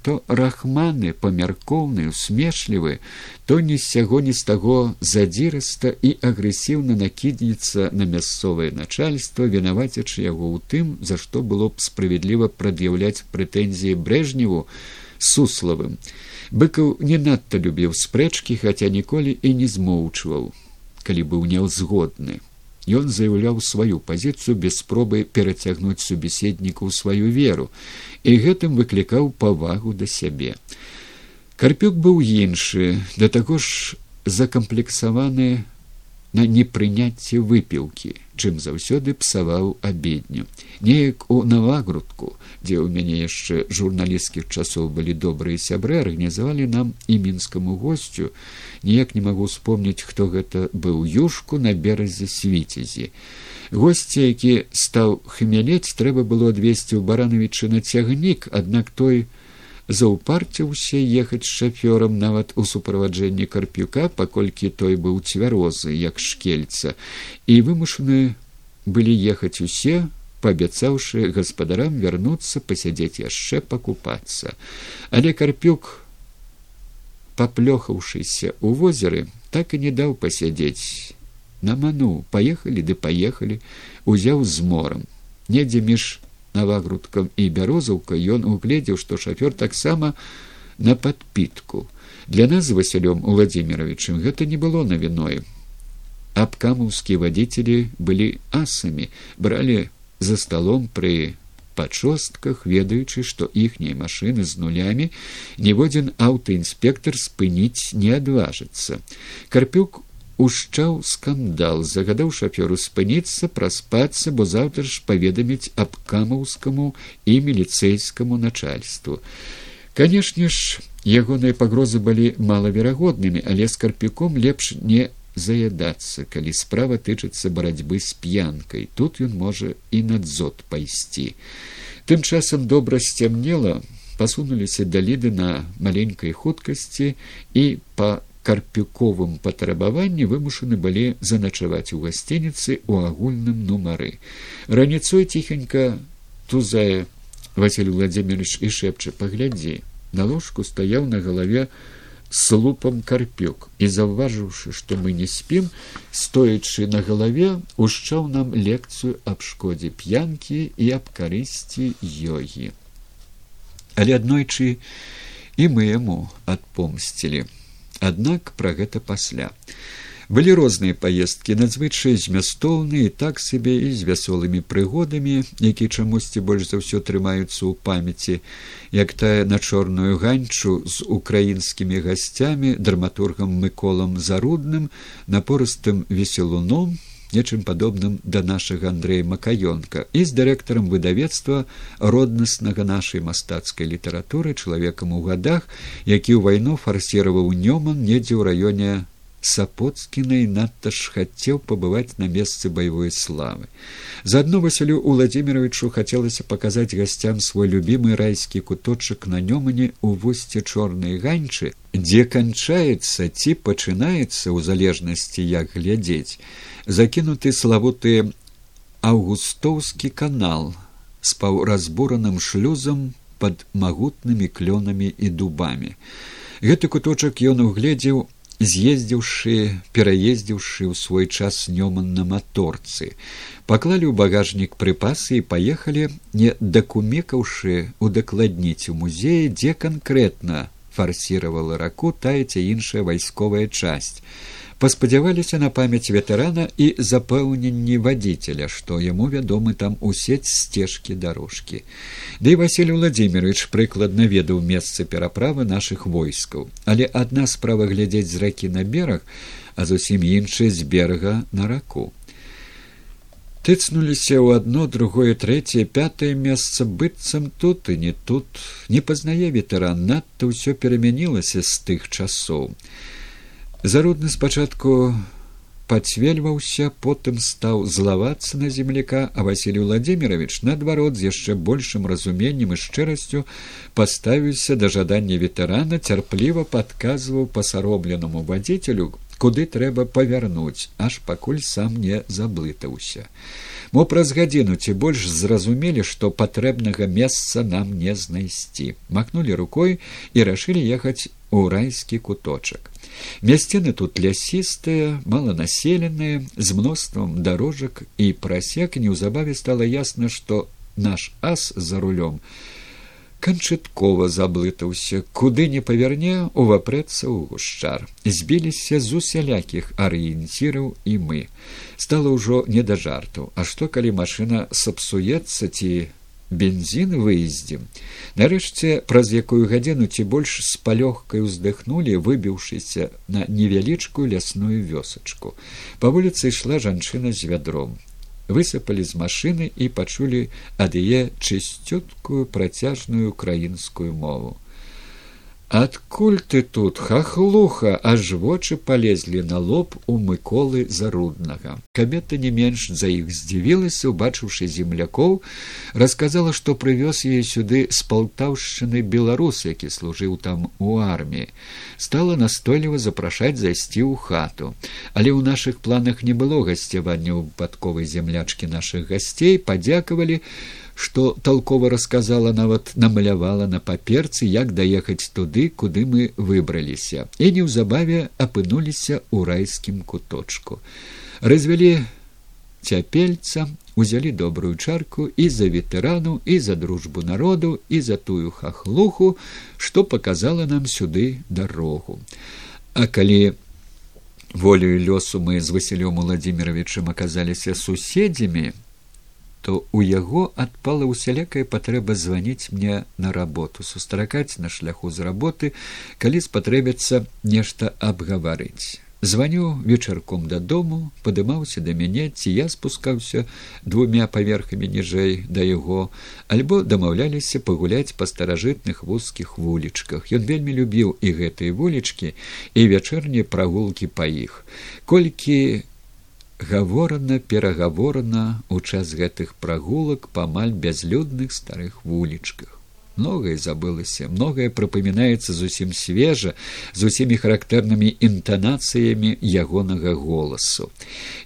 то рахманы памяркоўны усмешлівы то ні з сяго ні з таго задзіраста і агрэсіўна накідніцца на мясцовае начальство вінавацячы яго ў тым за што было б справядліва прад'яўляць прэтэнзіі брэжневу суславым быкаў не надта любіў спрэчкі хаця ніколі і не змоўчваў калі быў няўзгодны. Ён заяўляў сваю пазіцыю без спробы перацягнуць субеседніку ў сваю веру і гэтым выклікаў павагу да сябе. Карпюк быў іншы, да таго ж закамплексаваны на непрыняцце выпілкі, чым заўсёды псаваў абедню. Неяк у навагрудку, дзе ў мяне яшчэ журналісцкіх часоў былі добрыя сябры, арганізавалі нам і мінскаму госцю, ніяк не магу успомніць, хто гэта быў юшку на беразе свіцезі. Госці, які стаў хмялець, трэба было адвесці ў баранавічы на цягнік, аднак той, заўпарціўся ехаць з шафёрам нават у суправаджэнні карпюка паколькі той быў цвярозы як шкельца і вымушаны былі ехаць усе паабяцаўшы гаспадарам вярнуцца пасядзець яшчэ пакупацца але карпюк паплёхаўшыся ў возеры так і не даў пасядзець на ману паехалі ды паехалі узяў з морам. Недзе між навагрудкам і бярозаўка ён угледзеў што шафёр таксама на падпітку для нас з васілём владимировичем гэта не было навіною абкамаўскія вадзіцелі былі асамі бралі за сталом пры пачостках ведаючы што іхнія машыны з нулямі ніводзін аўтаінспектор спыніць не адважыцца карпюк ушчаў скандал загадаў шафёру спыніцца праспацца бо заўтра ж паведаміць аб камаўскаму і міліцэйскаму начальству. Канешне ж ягоныя пагрозы былі малаверагоднымі але з карпюком лепш не заядацца калі справа тычыцца барацьбы з п'янкай. Тут ён можа і на дзот пайсці. Тым часам добра сцямнела пасунуліся да ліды на маленькай хуткасці і па карпюковым патрабаванні вымушаны былі заначаваць у гасцініцы ў агульным нумары. Раніцой ціхенька тузае василь владимирович і шэпча паглядзі. На ложку стаяў на галаве с лупам карпюк і заўважыўшы што мы не спім стоячы на галаве ушчаў нам лекцыю аб шкодзе п'янкі і аб карысці йогі. Але аднойчы і мы яму адпомсцілі аднак пра гэта пасля. Былі розныя паездкі надзвычай змястоўныя так сабе і з вясёлымі прыгодамі які чамусьці больш за ўсё трымаюцца ў памяці як тая на чорную ганчу з украінскімі гасцямі драматургам мыколам зарудным напорыстым веселуном нечым падобным да нашага андрэя макаёнка і з дырэктарам выдавецтва роднаснага нашай мастацкай літаратуры чалавекам у гадах які ў вайну фарсіраваў нёман недзе ў раёне сапоцкінай надта ж хацеў пабываць на месцы баявой славы. Заадно василю владимировичу хацелася паказаць гасцям свой любімы райскі куточак на нёмане у вусце чорнай ганчы дзе канчаецца ці пачынаецца ў залежнасці як глядзець закінуты славуты аўгустоўскі канал з паўразбураным шлюзам под магутнымі клёнамі і дубамі гэты куточак ён угледзеў з'ездзіўшы пераездзіўшы ў свой час нёман на маторцы паклалі ў багажнік прыпасы і паехалі не дакумекаўшы удакладніць у музеі дзе канкрэтна фарсіравала раку тая ці іншая вайсковая часць паспадзяваліся на памяць ветэрана і запэўненні вадзіцеля што яму вядомы там усець сцежкі дарожкі. Ды да василь владимирович прыкладна ведаў месца пераправы наших войскаў. Але адна справа глядзець з ракі на бераг а зусім іншая з берага на раку. Тыцнуліся ў адно другое трэцяе пятое месца быццам тут і не тут. Не пазнае ветэран надта ўсё перамянілася з тых часоў зарудны спачатку пацвельваўся потым стаў злавацца на земляка а василий владимирович наадварот з яшчэ большым разуменнем і шчырасцю паставіўся да жадання ветэрана цярпліва падказваў пасаробленаму вадзіцелю куды трэба павярнуць аж пакуль сам не заблытаўся мо праз гадзіну ці больш зразумелі што патрэбнага месца нам не знайсці. Махнули рукой і рашылі ехаць у райскі куточак. Мясціны тут лясістыя, маланаселеныя, з мноствам дарожак і прасек неўзабаве стала ясна, што наш ас за рулём канчаткова заблытаўся, куды не паверне увапрэцца ў гушчар. Збіліся з усялякіх арыенціраў і мы. Стала ўжо не да жартаў, А што калі машына сапсуецца ці бензін выездзем нарэшце праз якую гадзіну ці больш з палёгкай уздыхнулі выбіўшыся на невялічкую лясную вёсачку. Па вуліцы ішла жанчына з вядром высыпалі з машыны і пачулі ад яе чысцюткую працяжную украінскую мову Адкуль ты тут хахлуха, аж вочы палезлі на лоб у мыколы заруднага. Кабета не менш за іх здзівілася, убачыўшы землякоў, расказала, што прывёз яе сюды з палтаўшчыны беларус, які служыў там у арміі. Стала настойліва запрашаць зайсці ў хату. Але ў нашых планах не было гасцявання ў падковай землячкі нашых гасцей, падзякавалі, што толкова расказала нават намалявала на паперцы як даехаць туды куды мы выбраліся і неўзабаве апынуліся ў райскім куточку. Развялі цяпельца узялі добрую чарку і за ветэрану і за дружбу народу і за тую хахлуху што показала нам сюды дарогу а калі волею лёсу мы з васілём владимировичем аказаліся суседзямі то у яго адпала ўсялякая патрэба званіць мне на работу сустракаць на шляху з работы калі спатрэбіцца нешта абгаварыць. Званю вечарком дадому падымаўся да мяне ці я спускаўся двумя паверхамі ніжэй да яго альбо дамаўляліся пагуляць па старажытных вузкіх вулічках. Ён вельмі любіў і гэтыя вулічкі і вячэрнія прагулкі па іх. Колькі гаворана перагаворана ў час гэтых прагулак па амаль бязлюдных старых вулічках. Многае забылася многае прыпамінаецца зусім свежа з усімі характэрнымі інтанацыямі ягонага голасу.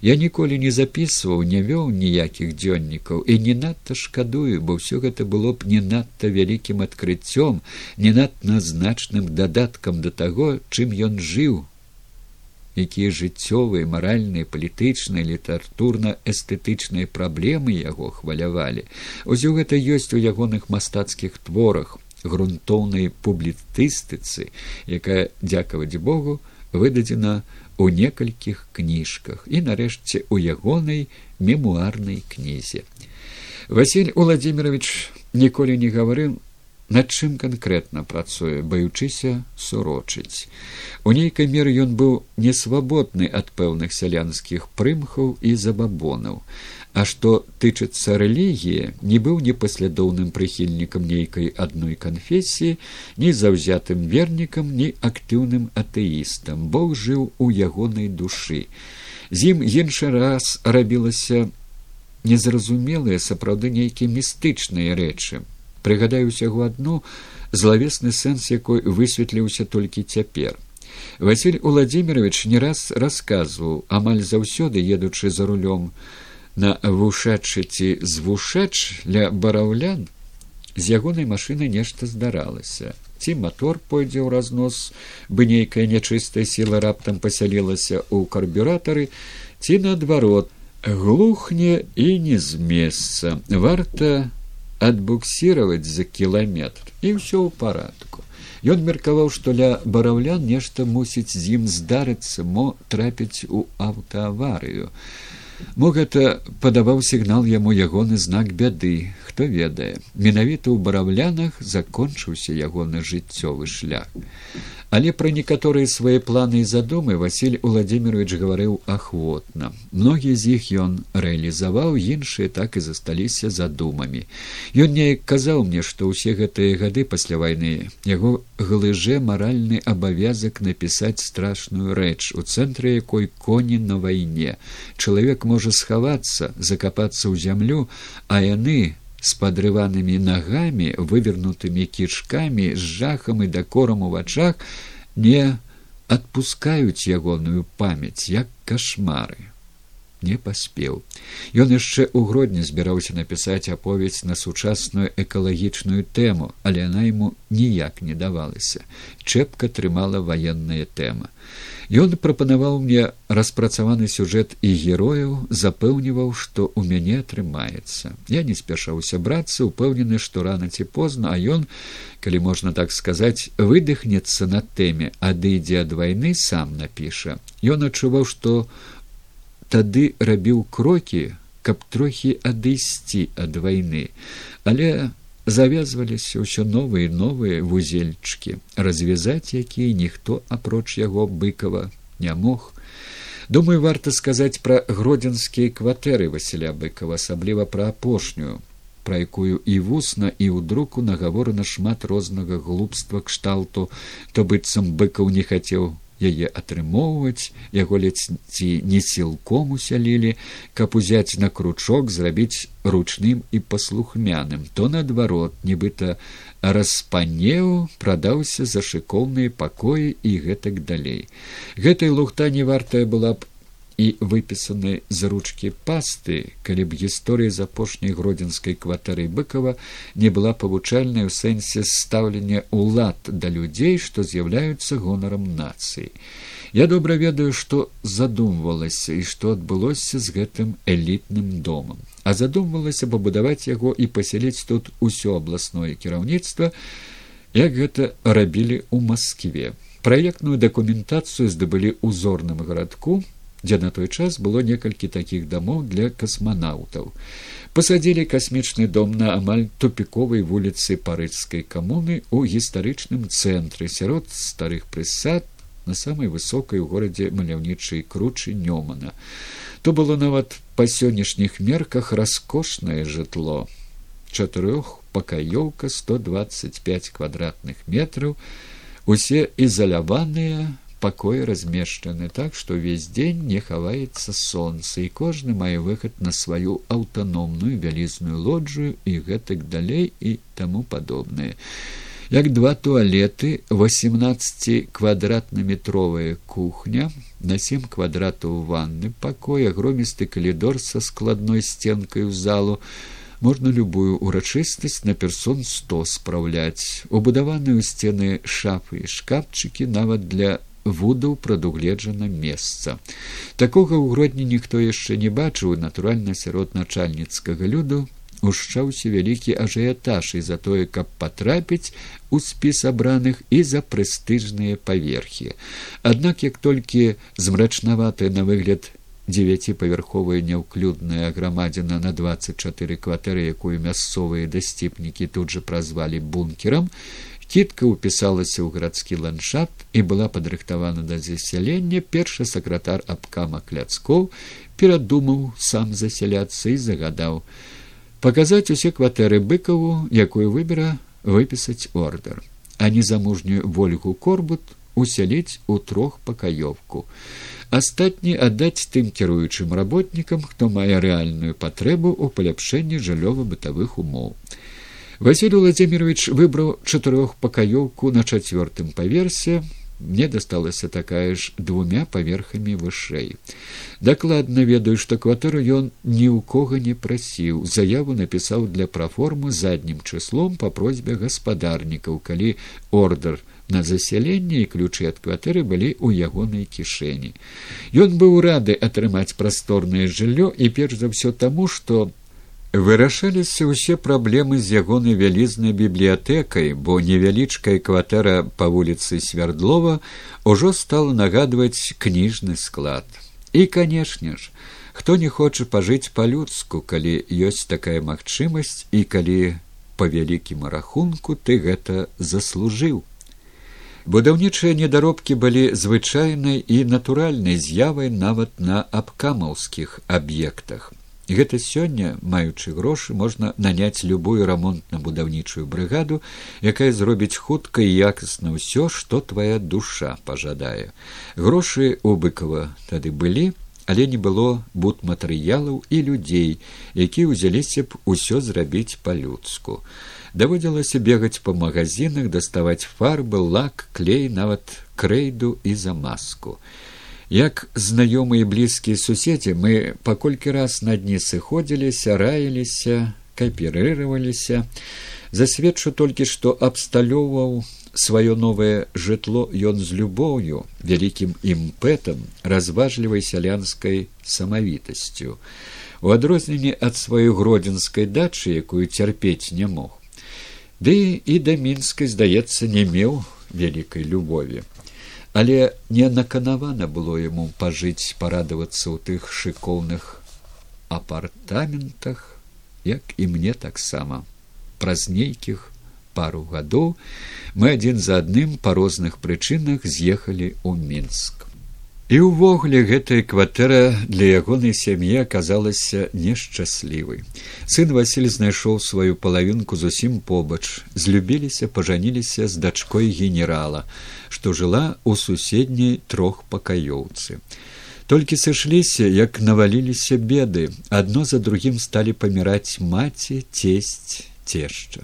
Я ніколі не записываў не вёў ніякіх дзённікаў і не надта шкадую бо ўсё гэта было б не надта вялікім адкрыццём не надта значным дадаткам да таго чым ён жыў якія жыццёвыя маральныя палітычныя літаратурна эстэтычныя праблемы яго хвалявалі. Усё гэта ёсць у ягоных мастацкіх творах грунтоўнай публітыстыцы якая дзякаваць богу выдадзена у некалькіх кніжках і нарэшце у ягонай мемуарнай кнізе. Василь владимирович ніколі не гаварыў над чым канкрэтна працуе баючыся сурочыць. У нейкай меры ён быў несвабодны ад пэўных сялянскіх прымхаў і забабонаў. А што тычыцца рэлігіі не быў непаслядоўным прыхільнікам нейкай адной канфесіі ні заўзятым вернікам ні актыўным атэістам. Бог жыў у ягонай душы. З ім іншы раз рабілася незразумелыя сапраўды нейкія містычныя рэчы прыгадаю усяго адну злавесны сэнс якой высветліўся толькі цяпер. Василь владимирович не раз расказваў амаль заўсёды едучы за рулём на вушачы ці з вушач ля бараўлян з ягонай машыны нешта здаралася. Ці мотор пойдзе ў разнос бы нейкая нячыстая сіла раптам пасялілася ў карбюратары ці наадварот глухне і не з месца. Варта адбуксировать за кіламетр і ўсё ў парадку ён меркаваў што ля бараўлян нешта мусіць з ім здарыцца мо трапіць у аўтааварыю. Мо гэта падаваў сігнал яму ягоны знак бяды хто ведае менавіта ў бараўлянах закончыўся ягоны жыццёвы шлях. Але пра некаторыя свае планы і задумы василь владимирович гаварыў ахвотна. Многія з іх ён рэалізаваў іншыя так і засталіся задумамі. Ён неяк казаў мне што ўсе гэтыя гады пасля вайны яго глыже маральны абавязак напісаць страшную рэч у цэнтры якой коні на вайне. Чалавек можа схавацца закапацца ў зямлю а яны з падрыванымі нагамі вывернутымі кішкамі з жахам і дакорам у вачах не адпускаюць ягоную памяць як кашмары не паспеў ён яшчэ ў гродні збіраўся напісаць аповедь на сучасную экалагічную тэму але яна яму ніяк не давалася чэпка трымала ваенная тэма Ён прапанаваў мне распрацаваны сюжэт і герояў, запэўніваў, што ў мяне атрымаецца. Я не спяшаўся брацца, упэўнены, што рана ці позна, а ён, калі можна так сказаць, выдыхнецца на тэме, адыдзе ад вайны сам напіша. Ён адчуваў, што тады рабіў крокі, каб трохі адысці ад вайны, але завязваліся ўсё новыя новыя вузельчыкі. Развязаць якія ніхто апроч яго быкова не мог. Думаю варта сказаць пра гродзенскія кватэры васіля быкова асабліва пра апошнюю пра якую і вусна і ў друку нагаворана шмат рознага глупства кшталту. То быццам быкаў не хацеў яе атрымоўваць. Яго ледзьці не сілком усялілі каб узяць на кручок зрабіць ручным і паслухмяным. То наадварот нібыта распанеў прадаўся за шыкоўныя пакоі і гэтак далей. Гэтай лухта не вартая была б і выпісаны з ручкі пасты, калі б гісторыя з апошняй гродзенскай кватэры быкова не была павучальнай у сэнсе стаўлення ўлад да людзей, што з'яўляюцца гонарам нацыі. Я добра ведаю, што задумвалася і што адбылося з гэтым элітным домам, а задумвалася пабудаваць яго і пасяліць тут усё абласное кіраўніцтва, як гэта рабілі ў Маскве. Праектную дакументацыю здабылі ўзорным гарадку дзе на той час было некалькі такіх дамоў для касманаўтаў. Пасадзілі касмічны дом на амаль тупіковай вуліцы парыцкай камуны ў гістарычным цэнтры сярод старых прысад на самай высокай у горадзе маляўнічай кручы нёмана. То было нават па сённяшніх мерках раскошнае жытло чатырох пакаёўка 125 квадратных метраў, усе ізаляваныя пакоі размешчаны так што ўвесь дзень не хаваецца сонца і кожны мае выхад на сваю аўтаномную вялізную лоджую і гэтак далей і таму падобнае. Як два туалеты восемнадцати квадратнаметровая кухня на семь квадратаў ванны пакой агромісты калідор са складной сценкай у залу можна любую урачыстасць на персон сто спраўляць. Убудаваныя ў сцены шафы і шкафчыкі нават для вудаў прадугледжана месца. Такога ў гродні ніхто яшчэ не бачыў натуральна сярод начальніцкага люду ушчаўся вялікі ажыятаж і за тое, каб патрапіць у спіс абраных і за прэстыжныя паверхі. Аднак як толькі змрачнаватая на выгляд дзевяціпавярховая няўклюдная грамадзіна на двадцать чатыры кватэры, якую мясцовыя дасціпнікі тут жа празвалі бункерам, кітка ўпісалася ў гарадскі ландшафт і была падрыхтавана да засялення першы сакратар абкама кляцкоў перадумаў сам засяляцца і загадаў паказаць усе кватэры быкаву якую выбера выпісаць ордер а незамужнюю ольгу корбут усяліць у трох пакаёвку. Астатні аддаць тым кіруючым работнікам хто мае рэальную патрэбу ў паляпшэнні жыллёва-бытавых умоў Василий Владимирович выбраў чатырох пакаёўку на чацвёртым паверсе. Мне дасталася такая ж двумя паверхамі вышэй. Дакладна ведаю, што кватэру ён ні ў кога не прасіў. Заяву напісаў для праформу заднім чыслом па просьбе гаспадарнікаў, калі ордер на засяленне і ключы ад кватэры былі ў ягонай кішэні. Ён быў рады атрымаць прасторнае жыллё і перш за ўсё таму, што вырашаліся ўсе праблемы з ягонай вялізнай бібліятэкай бо невялічкая кватэра па вуліцы свярдлова ўжо стала нагадваць кніжны склад. І канешне ж хто не хоча пажыць па-людску калі ёсць такая магчымасць і калі па вялікім рахунку ты гэта заслужыў. Будаўнічыя недаробкі былі звычайнай і натуральнай з'явай нават на абкамаўскіх аб'ектах Гэта сёння, маючы грошы, можна наняць любую рамонтна-будаўнічую брыгаду, якая зробіць хутка і якасна ўсё, што твая душа пажадае. Грошы у быкова тады былі, але не было будматэрыялаў і людзей, якія ўзяліся б усё зрабіць па-людску. Даводзілася бегаць па магазинах, даставаць фарбы, лак, клей, нават крэйду і замаску. Як знаёмыя блізкія суседзі мы паколькі раз на дні сыходзіліся, раіліся, кааперыраваліся. Засведчу толькі, што абсталёўваў сваё новае жытло ён з любоўю, вялікім імпэтам, разважлівай сялянскай самавітасцю. У адрозненне ад сваёй гродзенскай дачы, якую цярпець не мог. Ды і да мінскай, здаецца, не меў вялікай любові але не наканавана было яму пажыць парадавацца ў тых шыкоўных апартаментах як і мне таксама. Праз нейкіх пару гадоў мы адзін за адным па розных прычынах з'ехалі ў мінск І ўвогуле гэтая кватэра для ягонай сям'і аказалася нешчаслівай. Сын Васіль знайшоў сваю палавінку зусім побач, злюбіліся, пажаніліся з дачкой генерала, што жыла ў суседняй трох пакаёўцы. Толькі сышліся, як наваліліся беды, адно за другім сталі паміраць маці, цесць, цешча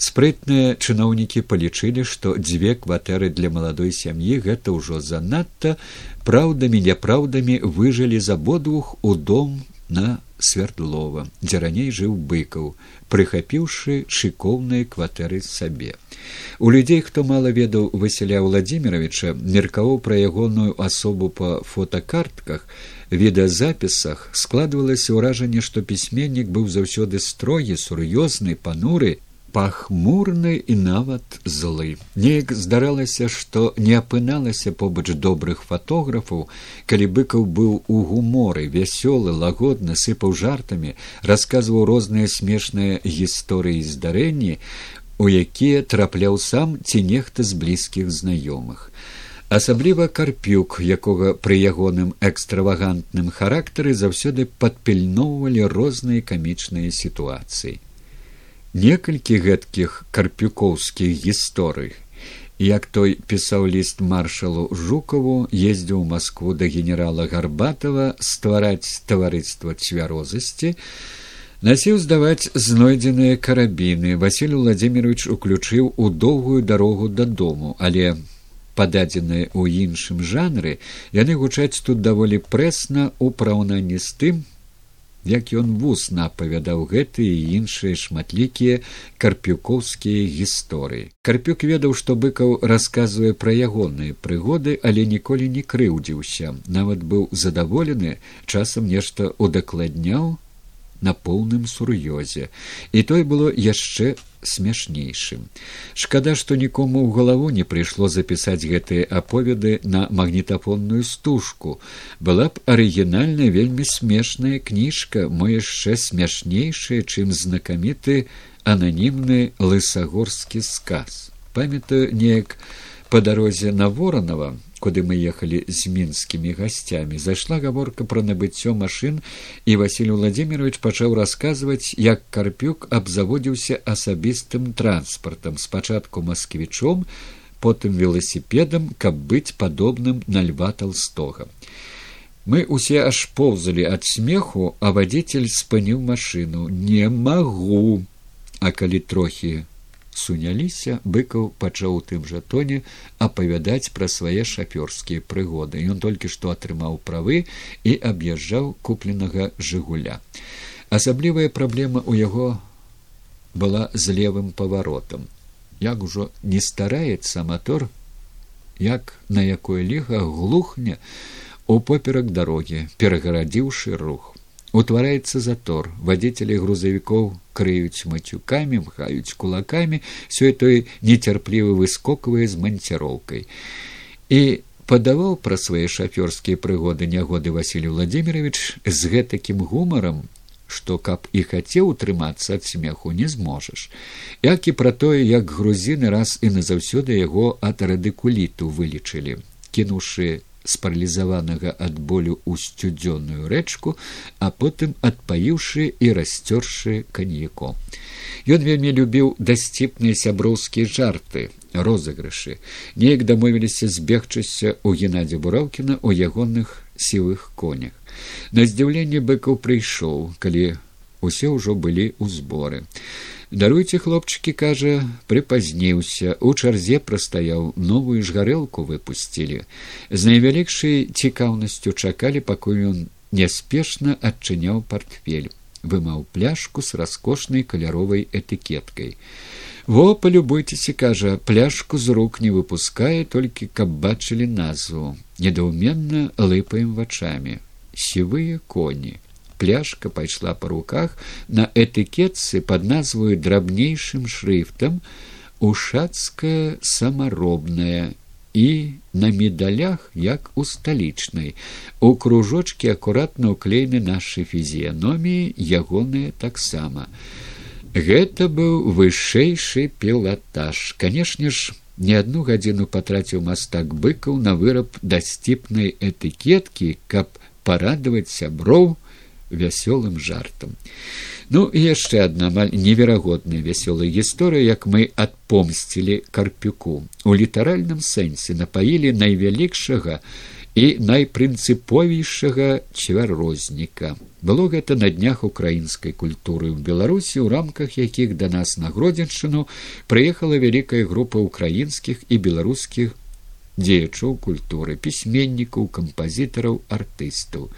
спрытныя чыноўнікі палічылі што дзве кватэры для маладой сям'і гэта ўжо занадта праўдамі няпраўдамі выжылі з абодвух у дом на свердлова дзе раней жыў быкаў прыхапіўшы шыкоўныя кватэры сабе у людзей хто мала ведаў васяля владимировича меркаваў пра ягоную асобу па фотокартках відэазапісах складвалася ўражанне што пісьменнік быў заўсёды строгі сур'ёзны пануры пахмурны і нават злы. Неяк здаралася, што не апыналася побач добрых фатографаў, калі быкаў быў у гуморы, вясёлы, лагодны, сыпаў жартамі, расказваў розныя смешныя гісторыі здарэнні, у якія трапляў сам ці нехта з блізкіх знаёмых. Асабліва карпюк, якога пры ягоным экстравагантным характары заўсёды падпільноўвалі розныя камічныя сітуацыі некалькі гэткіх карпюкоўскіх гісторый. Як той пісаў ліст маршалу жукаву ездзіў москву да генерала гарбатова ствараць таварыства цвярозасці насіў здаваць знойдзеныя карабіны. Василь владимирович уключыў у доўгую дарогу дадому але пададзеныя ў іншым жанры яны гучаць тут даволі прэсна ў параўнанні з тым як ён вусна апавядаў гэтыя і іншыя шматлікія карпюкоўскія гісторыі. Карпюк ведаў, што быкаў расказвае пра ягоныя прыгоды, але ніколі не крыўдзіўся, нават быў задаволены, часам нешта удакладняў на поўным сур'ёзе, і той было яшчэ смяшнейшым. Шкада, што нікому ў галаву не прыйшло запісаць гэтыя аповеды на магнітафонную стужку. Была б арыгінальная вельмі смешная кніжка, мо яшчэ смяшнейшая, чым знакаміты ананімны лысагорскі сказ. Памятаю неяк па дарозе на воронова куды мы ехалі з мінскімі гасцямі. Зайшла гаворка пра набыццё машын і василь владимирович пачаў расказваць як карпюк абзаводзіўся асабістым транспартам. Спачатку масквічом потым веласіпедам каб быць падобным на льва толстога. Мы усе аж поўзалі ад смеху а вадзіцель спыніў машыну. Не магу! А калі трохі суняліся быкаў пачаў у тым жа тоне апавядаць пра свае шафёрскія прыгоды. Ён толькі што атрымаў правы і аб'язджаў купленага жыгуля асаблівая праблема ў яго была з левым паваротам. Як ужо не стараецца матор як на якое ліга глухне у поперак дарогі перагарадзіўшы рух утвараецца затор. Вадзіцелі грузавікоў крыюць мацюкамі мхаюць кулакамі. Сёй той нецярплівы выскоквае з манціроўкай і падаваў пра свае шафёрскія прыгоды нягоды василий владимирович з гэтакім гумарам што каб і хацеў утрымацца ад смеху не зможаш. Як і пра тое як грузіны раз і назаўсёды яго ад радыкуліту вылічылі кінуўшы спаралізаванага ад болю ў сцюдзённую рэчку, а потым адпаіўшы і расцёршы каньяко. Ён вельмі любіў дасціпныя сяброўскія жарты, розыгрышы. Неяк дамовіліся збегчыся ў геннадзе бураўкіна ў ягоных сівых конях. На здзіўленне быкаў прыйшоў, калі усе ўжо былі ў зборы даруйце хлопчыкі кажа прыпазніўся у чарзе прастаяў новую ж гарэлку выпусцілі з найвялікшай цікаўнасцю чакалі пакуль ён няспешна адчыняў портфель вымаў пляшку з раскошнай каляровай этыкеткай. Во полюбуйцеся кажа пляшку з рук не выпускае толькі каб бачылі назву. Недаўменна лыпаем вачами сівыя коні пляшка пайшла па руках на этыкетцы под назваю драбнейшым шрыфтам ушацкая самаробная і на медалях як у сталічнай у кружочки акуратна ўклеены нашы фізіяноміі ягоныя таксама. Гэта быў вышэйшы пілатаж. Канешне ж не адну гадзіну патраціў мастак быкаў на выраб дасціпнай этыкеткі, каб парадаваць сяброў вясёлым жартам. Ну і яшчэ адна амаль неверагодная вясёлая гісторыя, як мы адпомсцілі карпюку. У літаральным сэнсе напаілі найвялікшага і найпрынцыповейшага чвярозніка. Было гэта на днях украінскай культуры ў Беларусі, у рамках якіх да нас на гродзеншчыну прыехала вялікая група украінскіх і беларускіх дзеячоў культуры, пісьменнікаў, кампазітараў, артыстаў.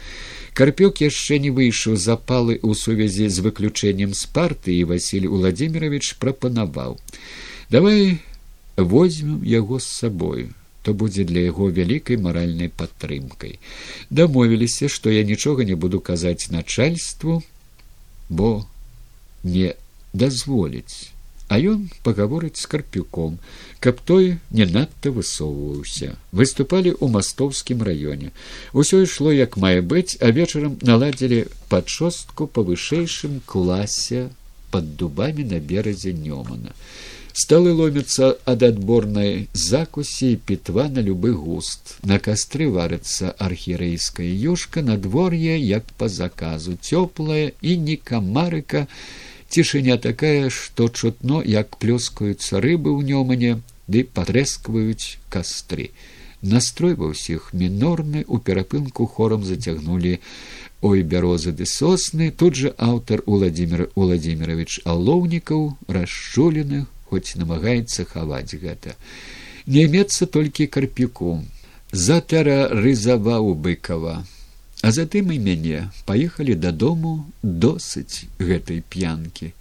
Карпёк яшчэ не выйшаў запалы ў сувязі з выключэннем з партыі Васіль Владимирович прапанаваў: давай возьмем яго з сабою то будзе для яго вялікай маральнай падтрымкай. Дамовіліся, што я нічога не буду казаць начальству, бо не дазволіць, а ён пагаворыць з карпюком, каб той не надта высоўваўся. Выступалі ў мастоўскім раёне. Усё ішло як мае быць, а вечарам наладзілі падшостку па вышэйшым класе пад дубамі на беразе нёмана. Сталы ломятся ад адборнай закусі і пітва на любы густ. На кастры варыцца архірэйская юшка надвор'е, як па заказу, цёплая і не камарыка, цішыня такая, што чутно, як плёскаюцца рыбы ў нёмане, ды патрэскваюць кастры. Настрой ва ўсіх мінорны у перапынку хорам зацягнулі ой бярозы ды сосны, тут жа аўтар Владимир Владимирович Алоўнікаў расчуленых хоць намагаецца хаваць гэта. Не мецца толькі карпіку. Затара рызаваў быкава. А затым і мяне паехалі дадому досыць гэтай п'янкі.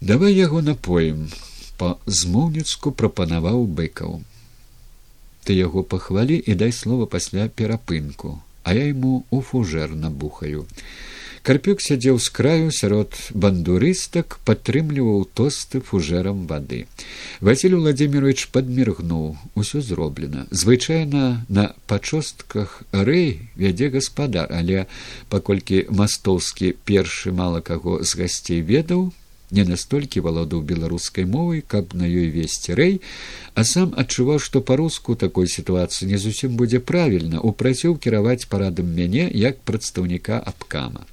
Давай яго напоем, па змоўніцку прапанаваў быкаў. Ты яго пахвалі і дай слова пасля перапынку, а я яму у фужэр набухаю. Карпюк сядзеў з краю сярод бандурыстак, падтрымліваў тосты фужэрам вады. Васіль Владимирович падміргнуў, усё зроблена. Звычайна на пачостках рэй вядзе гаспадар, але паколькі мастоўскі першы мала каго з гасцей ведаў, не настолькі валодаў беларускай мовай каб на ёй весці рэй а сам адчуваў што па-руску такой сітуацыі не зусім будзе правільна упрасіў кіраваць парадам мяне як прадстаўніка абкама.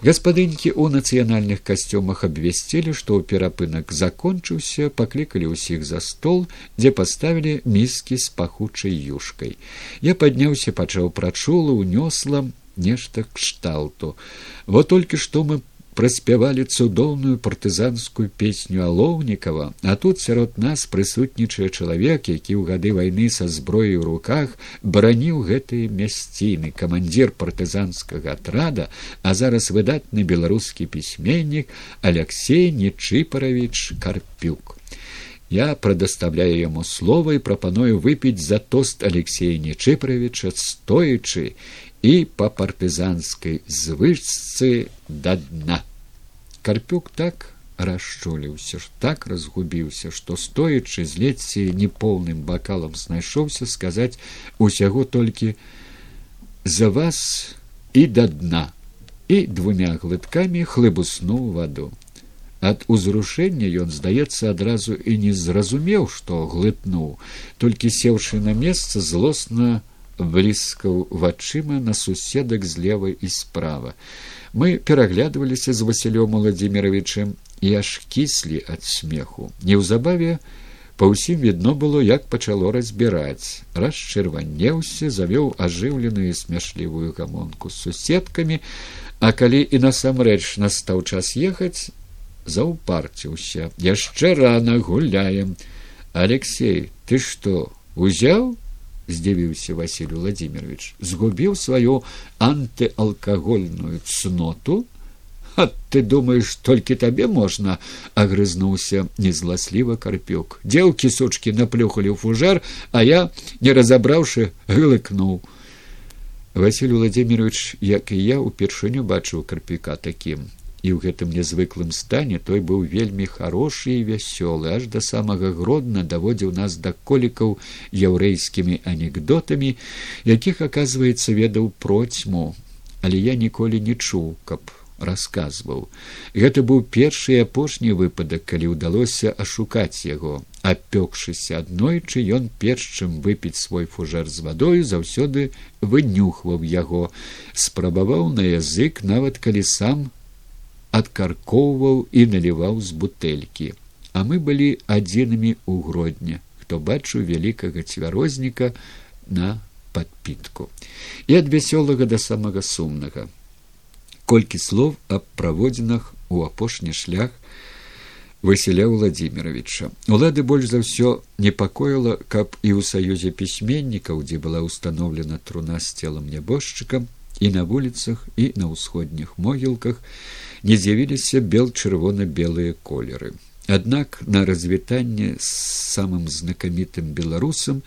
Гаспадынькі ў нацыянальных касцёмах абвясцілі што ў перапынак закончыўся паклікалі ўсіх за стол дзе паставілі міскі з пахучай юшкай. Я падняўся пачаў прачула унёсла нешта кшталту во толькі што мы праспявалі цудоўную партызанскую песню алоўнікава а тут сярод нас прысутнічае чалавек які ў гады вайны са зброяй у руках бараніў гэтыя мясціны камандзір партызанскага атрада а зараз выдатны беларускі пісьменнік алексей нечыпарович карпюк. Я прадаставляю яму слова і прапаную выпіць за тост алексея нечыпаровича стоячы і па партызанскай звычцы да дна карпюк так расчуліўся ж так разгубіўся што стоячы з ледці неполным бакалам знайшоўся сказаць усяго толькі за вас і да дна і двумя глыткамі хлыбуснуў ваду ад узрушэння ён здаецца адразу і не зразумеў што глытнуў толькі сеўшы на месца злосна блізкаў вачыма на суседак злева і справа. Мы пераглядваліся з Васілём Владимировичем і аж кіслі ад смеху. Неўзабаве па ўсім відно было, як пачало разбіраць. Расчырванеўся, завёў ажыўленую смяшлівую гамонку з суседкамі, а калі і насамрэч настаў час ехаць, заўпарціўся. яшчэ рана гуляем. Алексей, ты што, узяў? Здзівіўся василий владимирович згубіў сваю антыалкагольную цноту. А ты думаешь толькі табе можна агрызнуўся незласліва карпюк. Дзелкі сучки наплюхалі ў фужар а я не разабраўшы глыкнуў василий владимирович як і я упершыню бачыў карпіка таким і ў гэтым нязвыклым стане той быў вельмі хорошы і вясёлы аж да самага гродна даводзіў нас да колікаў яўрэйскімі анекдотамі якіх аказваецца ведаў процьму. Але я ніколі не чуў каб расказваў. Гэта быў першы апошні выпадак калі ўдалося ашукаць яго. Апёкшыся аднойчы ён перш чым выпіць свой фужар з вадою заўсёды вынюхваў яго. Спрабаваў на язык нават калі сам адкаркоўваў і наліваў з бутэлькі. А мы былі адзінымі ў гродня хто бачыў вялікага цвярозніка на падпітку. І ад вясёлага да самага сумнага. Колькі слов аб праводзінах у апошні шлях Васіля владимировича улады больш за ўсё непакоіла каб і ў саюзе пісьменнікаў дзе была ўстаноўлена труна з целам нябожчыкам і на вуліцах і на ўсходніх могілках не з'явіліся бел чырвона белыя колеры Аднак на развітанне з самым знакамітым беларусам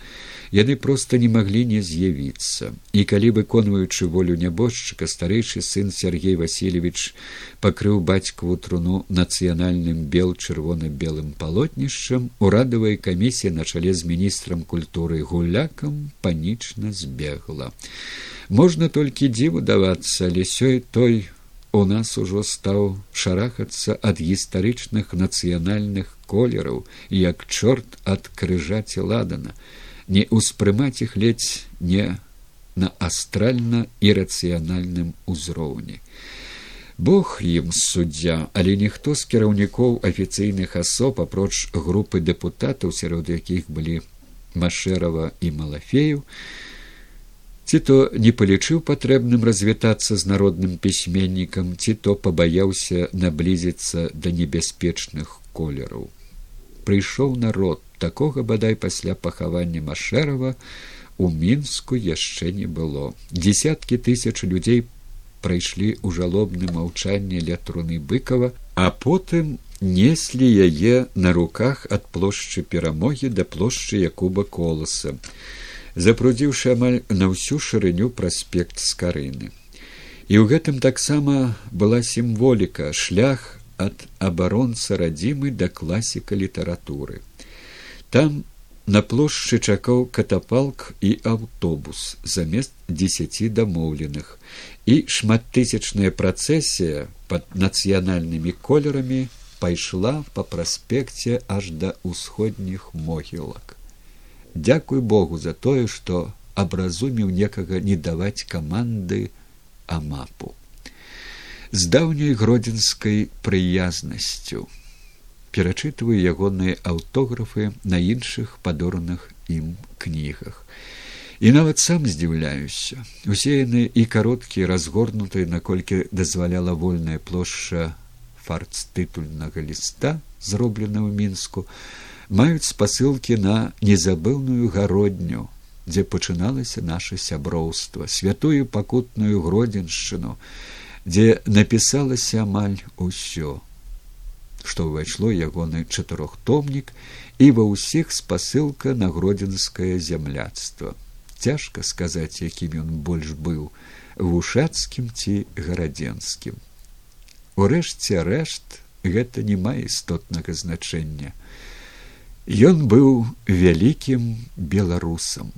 яны проста не маглі не з'явіцца. І калі выконваючы волю нябожчыка старэйшы сын Сергей Васильевич пакрыў бацькаву труну нацыянальным бел чырвона-белым палотнішчам, урадавая камісія на чале з міністрам культуры гулякам панічна збегла. Можна толькі дзіву давацца, але сёй той у нас ужо стаў шарахацца ад гістарычных нацыянальных колераў як чорт ад крыжаці ладана. Не ўспрымаць іх ледзь не на астральна ірацыянальным узроўні. Бог ім суддзя але ніхто з кіраўнікоў афіцыйных асоб апроч групы дэпутатаў сярод якіх былі машэрава і малафею ці то не палічыў патрэбным развітацца з народным пісьменнікам ці то пабаяўся наблізіцца да небяспечных колераў прыйшоў народ такога бадай пасля пахавання машэрава у мінску яшчэ не было. Десяткі тысяч людзей прайшлі ў жалобны маўчанне ля труны быкова а потым неслі яе на руках ад плошчы перамогі да плошчы якуба коласа запрудзіўшы амаль на ўсю шырыню праспект з карыны. І ў гэтым таксама была сімволіка шлях ад абаронца радзімы да класіка літаратуры. Там на плошчы чакаў катапалк і аўтобус замест дзесяці дамоўленых і шматтысячная працэсія пад нацыянальнымі колерамі пайшла па праспекце аж да ўсходніх могілак. Дякуй Богу за тое, што абразуміў некага не даваць каманды амапу. З даўняй гродзенскай прыязнасцю перачытваю ягоныя аўтографы на іншых падораных ім кнігах. І нават сам здзіўляюся. Усе яны і кароткія разгорнутыя, наколькі дазваляла вольная плошча фарцтытульнага ліста, зроблена ў мінску, маюць спасылкі на незабыўную гародню, дзе пачыналася наше сяброўства, святую пакутную гродзеншчыну, дзе напісалася амаль усё, што ўвайшло ягоны чатырохтомнік і ва ўсіх спасылка на гродзенскае зямляцтва. Цяжка сказаць, якім ён больш быў вушацкім ці гарадзенскім. Урэшце рэшт гэта не мае істотнага значэння. Ён быў вялікім беларусам.